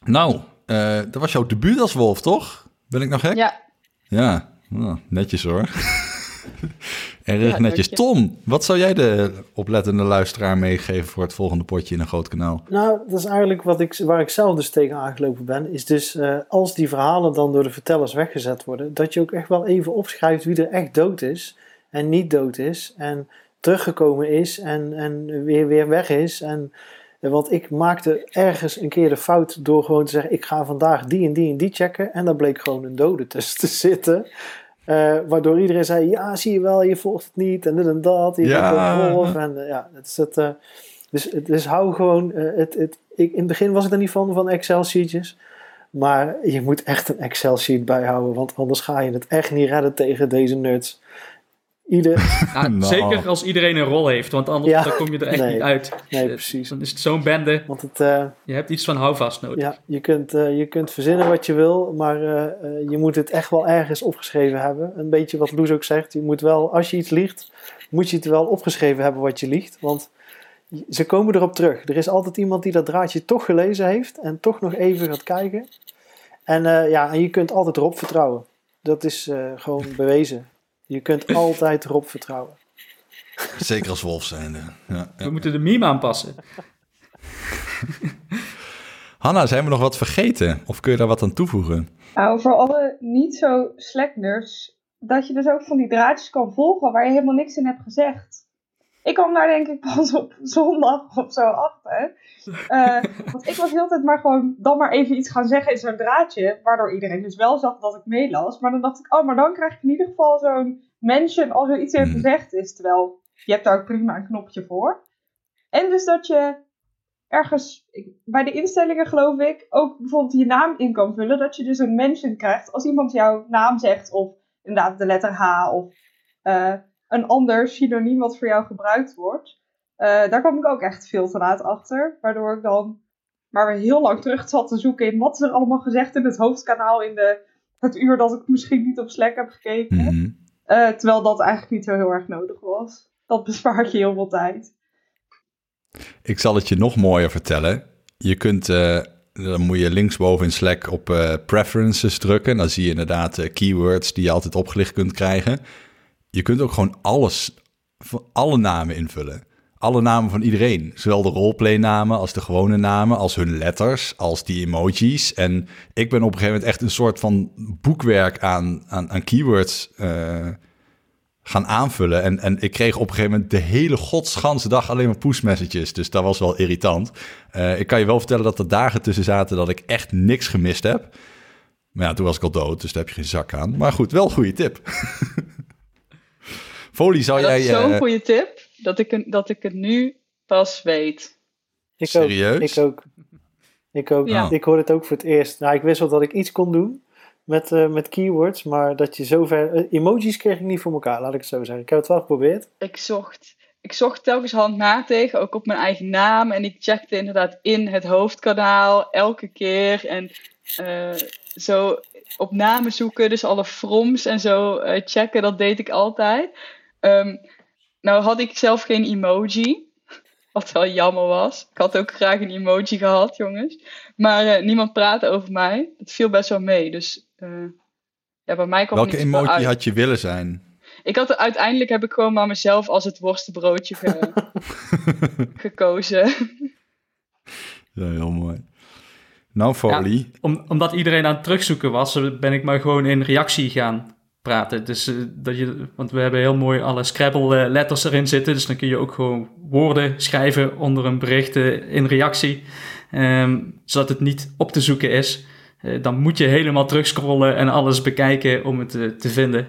[SPEAKER 3] Nou, eh, dat was jouw debuut als wolf, toch? Ben ik nog gek?
[SPEAKER 6] Ja,
[SPEAKER 3] Ja, Nou, netjes hoor. <laughs> Erg
[SPEAKER 6] Ja,
[SPEAKER 3] netjes.
[SPEAKER 6] je.
[SPEAKER 3] Tom, wat zou jij de oplettende luisteraar meegeven voor het volgende potje in een groot kanaal?
[SPEAKER 5] Nou, dat is eigenlijk wat ik, waar ik zelf dus tegen aangelopen ben. Is dus eh, als die verhalen dan door de vertellers weggezet worden, dat je ook echt wel even opschrijft wie er echt dood is en niet dood is. En teruggekomen is en, en weer, weer weg is. En En Want ik maakte ergens een keer de fout door gewoon te zeggen: ik ga vandaag die en die en die checken. En daar bleek gewoon een dode tussen te zitten. Eh, waardoor iedereen zei: ja, zie je wel, je volgt het niet en dit en dat. Je
[SPEAKER 3] Ja.
[SPEAKER 5] En eh, ja, het is het. eh, dus, dus hou gewoon. het, het, ik, in het begin was ik er niet van, van Excel-sheetjes. Maar je moet echt een Excel-sheet bijhouden, want anders ga je het echt niet redden tegen deze nerds. Ieder, <laughs>
[SPEAKER 7] Ja,
[SPEAKER 3] Nou.
[SPEAKER 7] Zeker als iedereen een rol heeft, want anders
[SPEAKER 5] Ja.
[SPEAKER 7] dan kom je er echt
[SPEAKER 5] Nee.
[SPEAKER 7] niet uit.
[SPEAKER 5] nee, precies.
[SPEAKER 7] Dan is het zo'n bende.
[SPEAKER 5] Want het, eh,
[SPEAKER 7] Je hebt iets van houvast nodig.
[SPEAKER 5] ja, je, kunt, eh, je kunt verzinnen wat je wil, maar eh, eh, je moet het echt wel ergens opgeschreven hebben. Een beetje wat Loes ook zegt. Je moet wel, als je iets liegt, moet je het wel opgeschreven hebben wat je liegt. Want ze komen erop terug. Er is altijd iemand die dat draadje toch gelezen heeft en toch nog even gaat kijken. En, eh, ja, en je kunt altijd erop vertrouwen. Dat is eh, gewoon bewezen. Je kunt altijd erop vertrouwen.
[SPEAKER 3] Zeker als wolf zijn. Ja,
[SPEAKER 7] We
[SPEAKER 3] ja.
[SPEAKER 7] moeten de meme aanpassen. <laughs>
[SPEAKER 3] Hanna, zijn we nog wat vergeten? Of kun je daar wat aan toevoegen?
[SPEAKER 8] Nou, voor alle niet zo Slack-nerds, dat je dus ook van die draadjes kan volgen waar je helemaal niks in hebt gezegd. Ik kwam daar denk ik pas op zondag of zo achter. Eh, want ik was heel tijd maar gewoon dan maar even iets gaan zeggen in zo'n draadje, waardoor iedereen dus wel zag dat ik meelas. Maar dan dacht ik, oh, maar dan krijg ik in ieder geval zo'n mention als er iets in
[SPEAKER 3] Mhm.
[SPEAKER 8] gezegd is. Terwijl, je hebt daar ook prima een knopje voor. En dus dat je ergens bij de instellingen geloof ik ook bijvoorbeeld je naam in kan vullen. Dat je dus een mention krijgt als iemand jouw naam zegt of inderdaad de letter H of eh, een ander synoniem wat voor jou gebruikt wordt. Eh, daar kwam ik ook echt veel te laat achter. Waardoor ik dan maar weer heel lang terug zat te zoeken in wat is er allemaal gezegd in het hoofdkanaal in de, het uur dat ik misschien niet op Slack heb gekeken.
[SPEAKER 3] Mhm.
[SPEAKER 8] Eh, terwijl dat eigenlijk niet zo heel erg nodig was. Dat bespaart je heel veel tijd.
[SPEAKER 3] Ik zal het je nog mooier vertellen. Je kunt, eh, dan moet je linksboven in Slack op preferences drukken. Dan zie je inderdaad eh, keywords die je altijd opgelicht kunt krijgen. Je kunt ook gewoon alles, van alle namen invullen. Alle namen van iedereen. Zowel de roleplay-namen als de gewone namen, als hun letters, als die emojis. En ik ben op een gegeven moment echt een soort van boekwerk aan, aan, aan keywords eh, gaan aanvullen. En, en ik kreeg op een gegeven moment de hele godsganse dag alleen maar push messages. Dus dat was wel irritant. Eh, ik kan je wel vertellen dat er dagen tussen zaten dat ik echt niks gemist heb. Maar ja, toen was ik al dood, dus daar heb je geen zak aan. Maar goed, wel een goede tip. <laughs> Folie, zou
[SPEAKER 6] dat
[SPEAKER 3] jij...
[SPEAKER 6] is zo'n
[SPEAKER 3] eh,
[SPEAKER 6] goede tip dat ik, dat ik het nu pas weet.
[SPEAKER 5] Ik
[SPEAKER 3] Serieus?
[SPEAKER 5] Ook, ik ook. Ik ook.
[SPEAKER 6] Ja.
[SPEAKER 5] Ik hoorde het ook voor het eerst. Nou, ik wist wel dat ik iets kon doen met, eh, met keywords, maar dat je zover... eh, emojis kreeg ik niet voor elkaar, laat ik het zo zeggen. Ik heb het wel geprobeerd.
[SPEAKER 6] Ik zocht, ik zocht telkens handmatig, ook op mijn eigen naam. En ik checkte inderdaad in het hoofdkanaal elke keer. En eh, zo op namen zoeken, dus alle froms en zo eh, checken, dat deed ik altijd. Ehm, nou had ik zelf geen emoji. Wat wel jammer was. Ik had ook graag een emoji gehad, jongens. Maar eh, niemand praatte over mij. Het viel best wel mee. Dus eh, ja, bij mij kwam
[SPEAKER 3] welke
[SPEAKER 6] niet
[SPEAKER 3] emoji
[SPEAKER 6] uit.
[SPEAKER 3] had je willen zijn?
[SPEAKER 6] Ik had er, uiteindelijk heb ik gewoon maar mezelf als het worstenbroodje ge- <laughs> gekozen.
[SPEAKER 3] Ja, heel mooi. Nou, Folie.
[SPEAKER 7] Om, omdat iedereen aan het terugzoeken was, ben ik maar gewoon in reactie gaan praten. Dus, dat je, want we hebben heel mooi alle Scrabble eh, letters erin zitten. Dus dan kun je ook gewoon woorden schrijven onder een bericht eh, in reactie. Ehm, zodat het niet op te zoeken is. Eh, dan moet je helemaal terugscrollen en alles bekijken om het te vinden.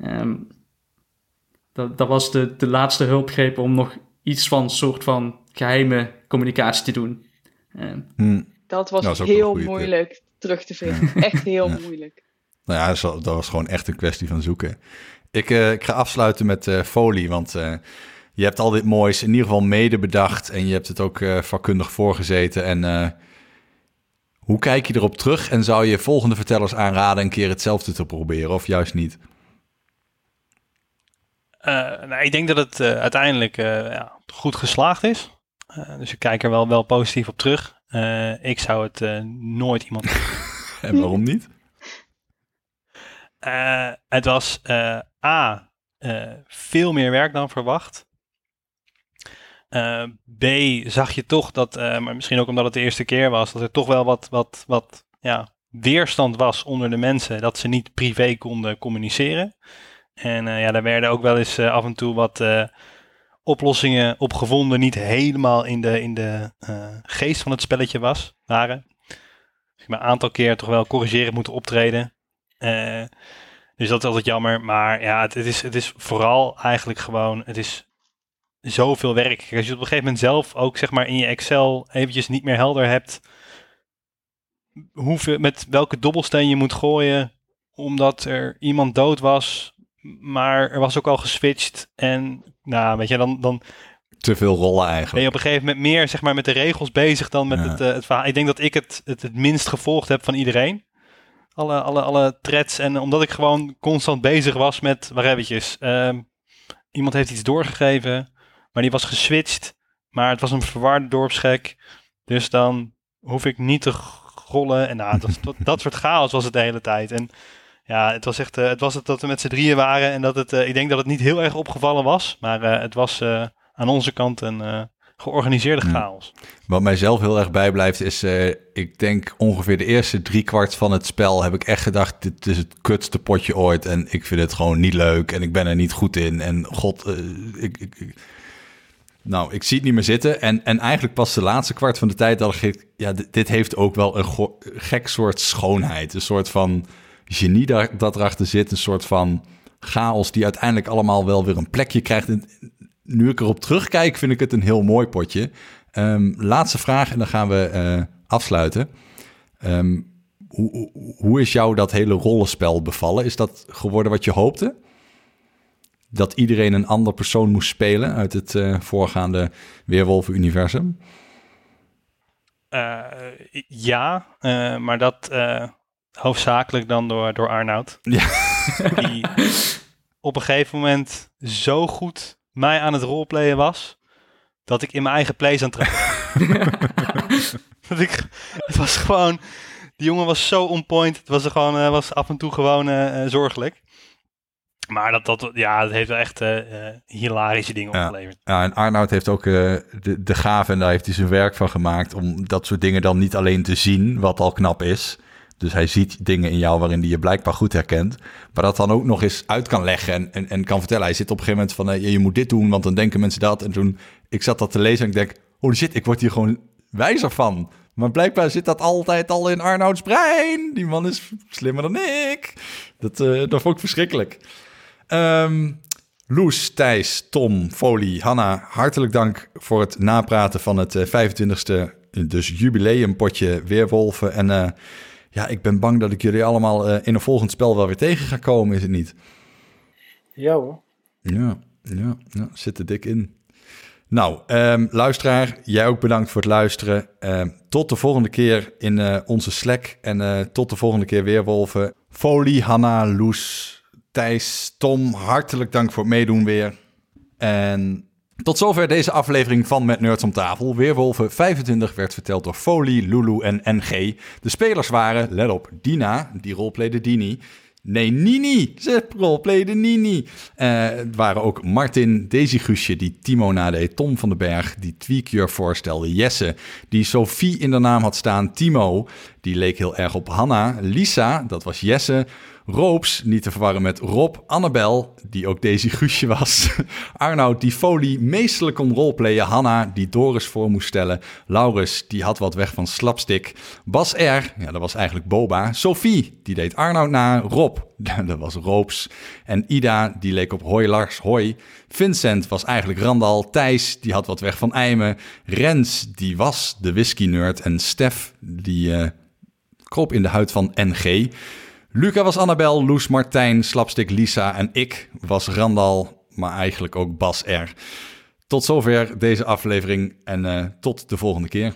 [SPEAKER 7] Ehm, dat, dat was de, de laatste hulpgreep om nog iets van soort van geheime communicatie te doen. Ehm,
[SPEAKER 3] Hm.
[SPEAKER 6] Dat was heel
[SPEAKER 3] tip.
[SPEAKER 6] moeilijk terug te vinden. <laughs> Echt heel
[SPEAKER 3] Ja.
[SPEAKER 6] moeilijk.
[SPEAKER 3] Nou ja, dat was- gewoon echt een kwestie van zoeken. Ik, eh, ik ga afsluiten met eh, folie, want eh, je hebt al dit moois in ieder geval mede bedacht en je hebt het ook vakkundig voorgezeten. En hoe kijk je erop terug en zou je volgende vertellers aanraden een keer hetzelfde te proberen of juist niet?
[SPEAKER 4] Nou, ik denk dat het uiteindelijk ja, goed geslaagd is. Dus ik kijk er wel, wel positief op terug. Ik zou het nooit iemand. <laughs>
[SPEAKER 3] En waarom niet?
[SPEAKER 4] Eh, het was eh, A. eh, veel meer werk dan verwacht. B. Zag je toch dat, maar misschien ook omdat het de eerste keer was, dat er toch wel wat, wat, wat ja, weerstand was onder de mensen dat ze niet privé konden communiceren. En ja, daar werden ook wel eens af en toe wat oplossingen op gevonden niet helemaal in de, in de geest van het spelletje was, waren. Dus ik een aantal keer toch wel corrigerend moeten optreden. Eh, dus dat is altijd jammer. Maar ja, het, het, is, het is vooral eigenlijk gewoon, het is zoveel werk. Kijk, als je op een gegeven moment zelf ook zeg maar in je Excel eventjes niet meer helder hebt hoeveel, met welke dobbelsteen je moet gooien omdat er iemand dood was, maar er was ook al geswitcht en nou, weet je, dan, dan
[SPEAKER 3] Te veel rollen
[SPEAKER 4] ben
[SPEAKER 3] eigenlijk.
[SPEAKER 4] je op een gegeven moment meer zeg maar, met de regels bezig dan met
[SPEAKER 3] Ja.
[SPEAKER 4] het, eh, het verhaal. Ik denk dat ik het, het het minst gevolgd heb van iedereen. Alle, alle, alle threads. En omdat ik gewoon constant bezig was met, waar Ehm iemand heeft iets doorgegeven, maar die was geswitcht. Maar het was een verwarde dorpsgek. Dus dan hoef ik niet te rollen. En nou, dat, dat, dat soort chaos was het de hele tijd. En ja, het was echt, eh, het was het dat we met z'n drieën waren. En dat het, eh, ik denk dat het niet heel erg opgevallen was. Maar eh, het was aan onze kant een georganiseerde chaos.
[SPEAKER 3] Wat mij zelf heel erg bijblijft is, eh, ik denk ongeveer de eerste driekwart van het spel heb ik echt gedacht, dit is het kutste potje ooit en ik vind het gewoon niet leuk en ik ben er niet goed in en god, eh, ik, ik, ik- nou, ik zie het niet meer zitten en, en eigenlijk pas de laatste kwart van de tijd dat ik, ja, dit, dit heeft ook wel een gek soort schoonheid, een soort van genie dat erachter zit, een soort van chaos die uiteindelijk allemaal wel weer een plekje krijgt. En nu ik erop terugkijk, vind ik het een heel mooi potje. Ehm, laatste vraag en dan gaan we eh, afsluiten. Ehm, hoe, hoe, is jou dat hele rollenspel bevallen? Is dat geworden wat je hoopte? Dat iedereen een ander persoon moest spelen uit het eh, voorgaande Weerwolven-universum?
[SPEAKER 4] Eh, ja, maar dat hoofdzakelijk dan door, door Arnoud.
[SPEAKER 3] Ja.
[SPEAKER 4] Die op een gegeven moment zo goed mij aan het roleplayen was, dat ik in mijn eigen plays aan het <laughs> <laughs> dat ik, het was gewoon, die jongen was zo on point. Het was, er gewoon, eh, was af en toe gewoon eh, eh, zorgelijk. Maar dat, dat, ja, dat heeft wel echt hilarische dingen
[SPEAKER 3] Ja.
[SPEAKER 4] opgeleverd.
[SPEAKER 3] Ja, en Arnoud heeft ook de, de gave, en daar heeft hij zijn werk van gemaakt, om dat soort dingen dan niet alleen te zien, wat al knap is. Dus hij ziet dingen in jou waarin hij je blijkbaar goed herkent. Maar dat dan ook nog eens uit kan leggen en, en, en kan vertellen. Hij zit op een gegeven moment van, eh, je, moet dit doen, want dan denken mensen dat. En toen, ik zat dat te lezen en ik denk, holy shit, ik word hier gewoon wijzer van. Maar blijkbaar zit dat altijd al in Arnouds brein. Die man is slimmer dan ik. Dat, eh, dat vond ik verschrikkelijk. Ehm, Loes, Thijs, Tom, Folie, Hanna, hartelijk dank voor het napraten van het eh, 25e, dus jubileumpotje Weerwolven. En eh, ja, ik ben bang dat ik jullie allemaal eh, in een volgend spel wel weer tegen ga komen, is het niet?
[SPEAKER 5] Ja hoor.
[SPEAKER 3] Ja, ja, ja zit er dik in. Nou, ehm, luisteraar, jij ook bedankt voor het luisteren. Ehm, tot de volgende keer in eh, onze Slack. En eh, tot de volgende keer Weerwolven. Folie, Hanna, Loes, Thijs, Tom, hartelijk dank voor het meedoen weer. En tot zover deze aflevering van Met Nerds om tafel. Weerwolven 25 werd verteld door Folie, Lulu en NG. De spelers waren, let op, Dina, die rolplayde Dini. Nee, Nini. Ze rolplayde Nini. Eh, het waren ook Martin, Daisy Guusje, die Timo nadeed. Tom van den Berg, die Tweakjur voorstelde. Jesse, die Sophie in de naam had staan. Timo, die leek heel erg op Hanna. Lisa, dat was Jesse. Roops, niet te verwarren met Rob. Annabel, die ook Daisy Guusje was. <laughs> Arnoud, die Folie meestelijk kon roleplayen. Hanna, die Doris voor moest stellen. Laurens, die had wat weg van slapstick. Bas R, ja, dat was eigenlijk Boba. Sophie, die deed Arnoud na. Rob, <laughs> dat was Roops. En Ida, die leek op Hoi Lars Hoi. Vincent was eigenlijk Randal. Thijs, die had wat weg van Eimen. Rens, die was de whisky-nerd. En Stef, die eh kroop in de huid van NG. Luca was Annabel, Loes Martijn, Slapstick Lisa en ik was Randal, maar eigenlijk ook Bas R. Tot zover deze aflevering en eh, tot de volgende keer.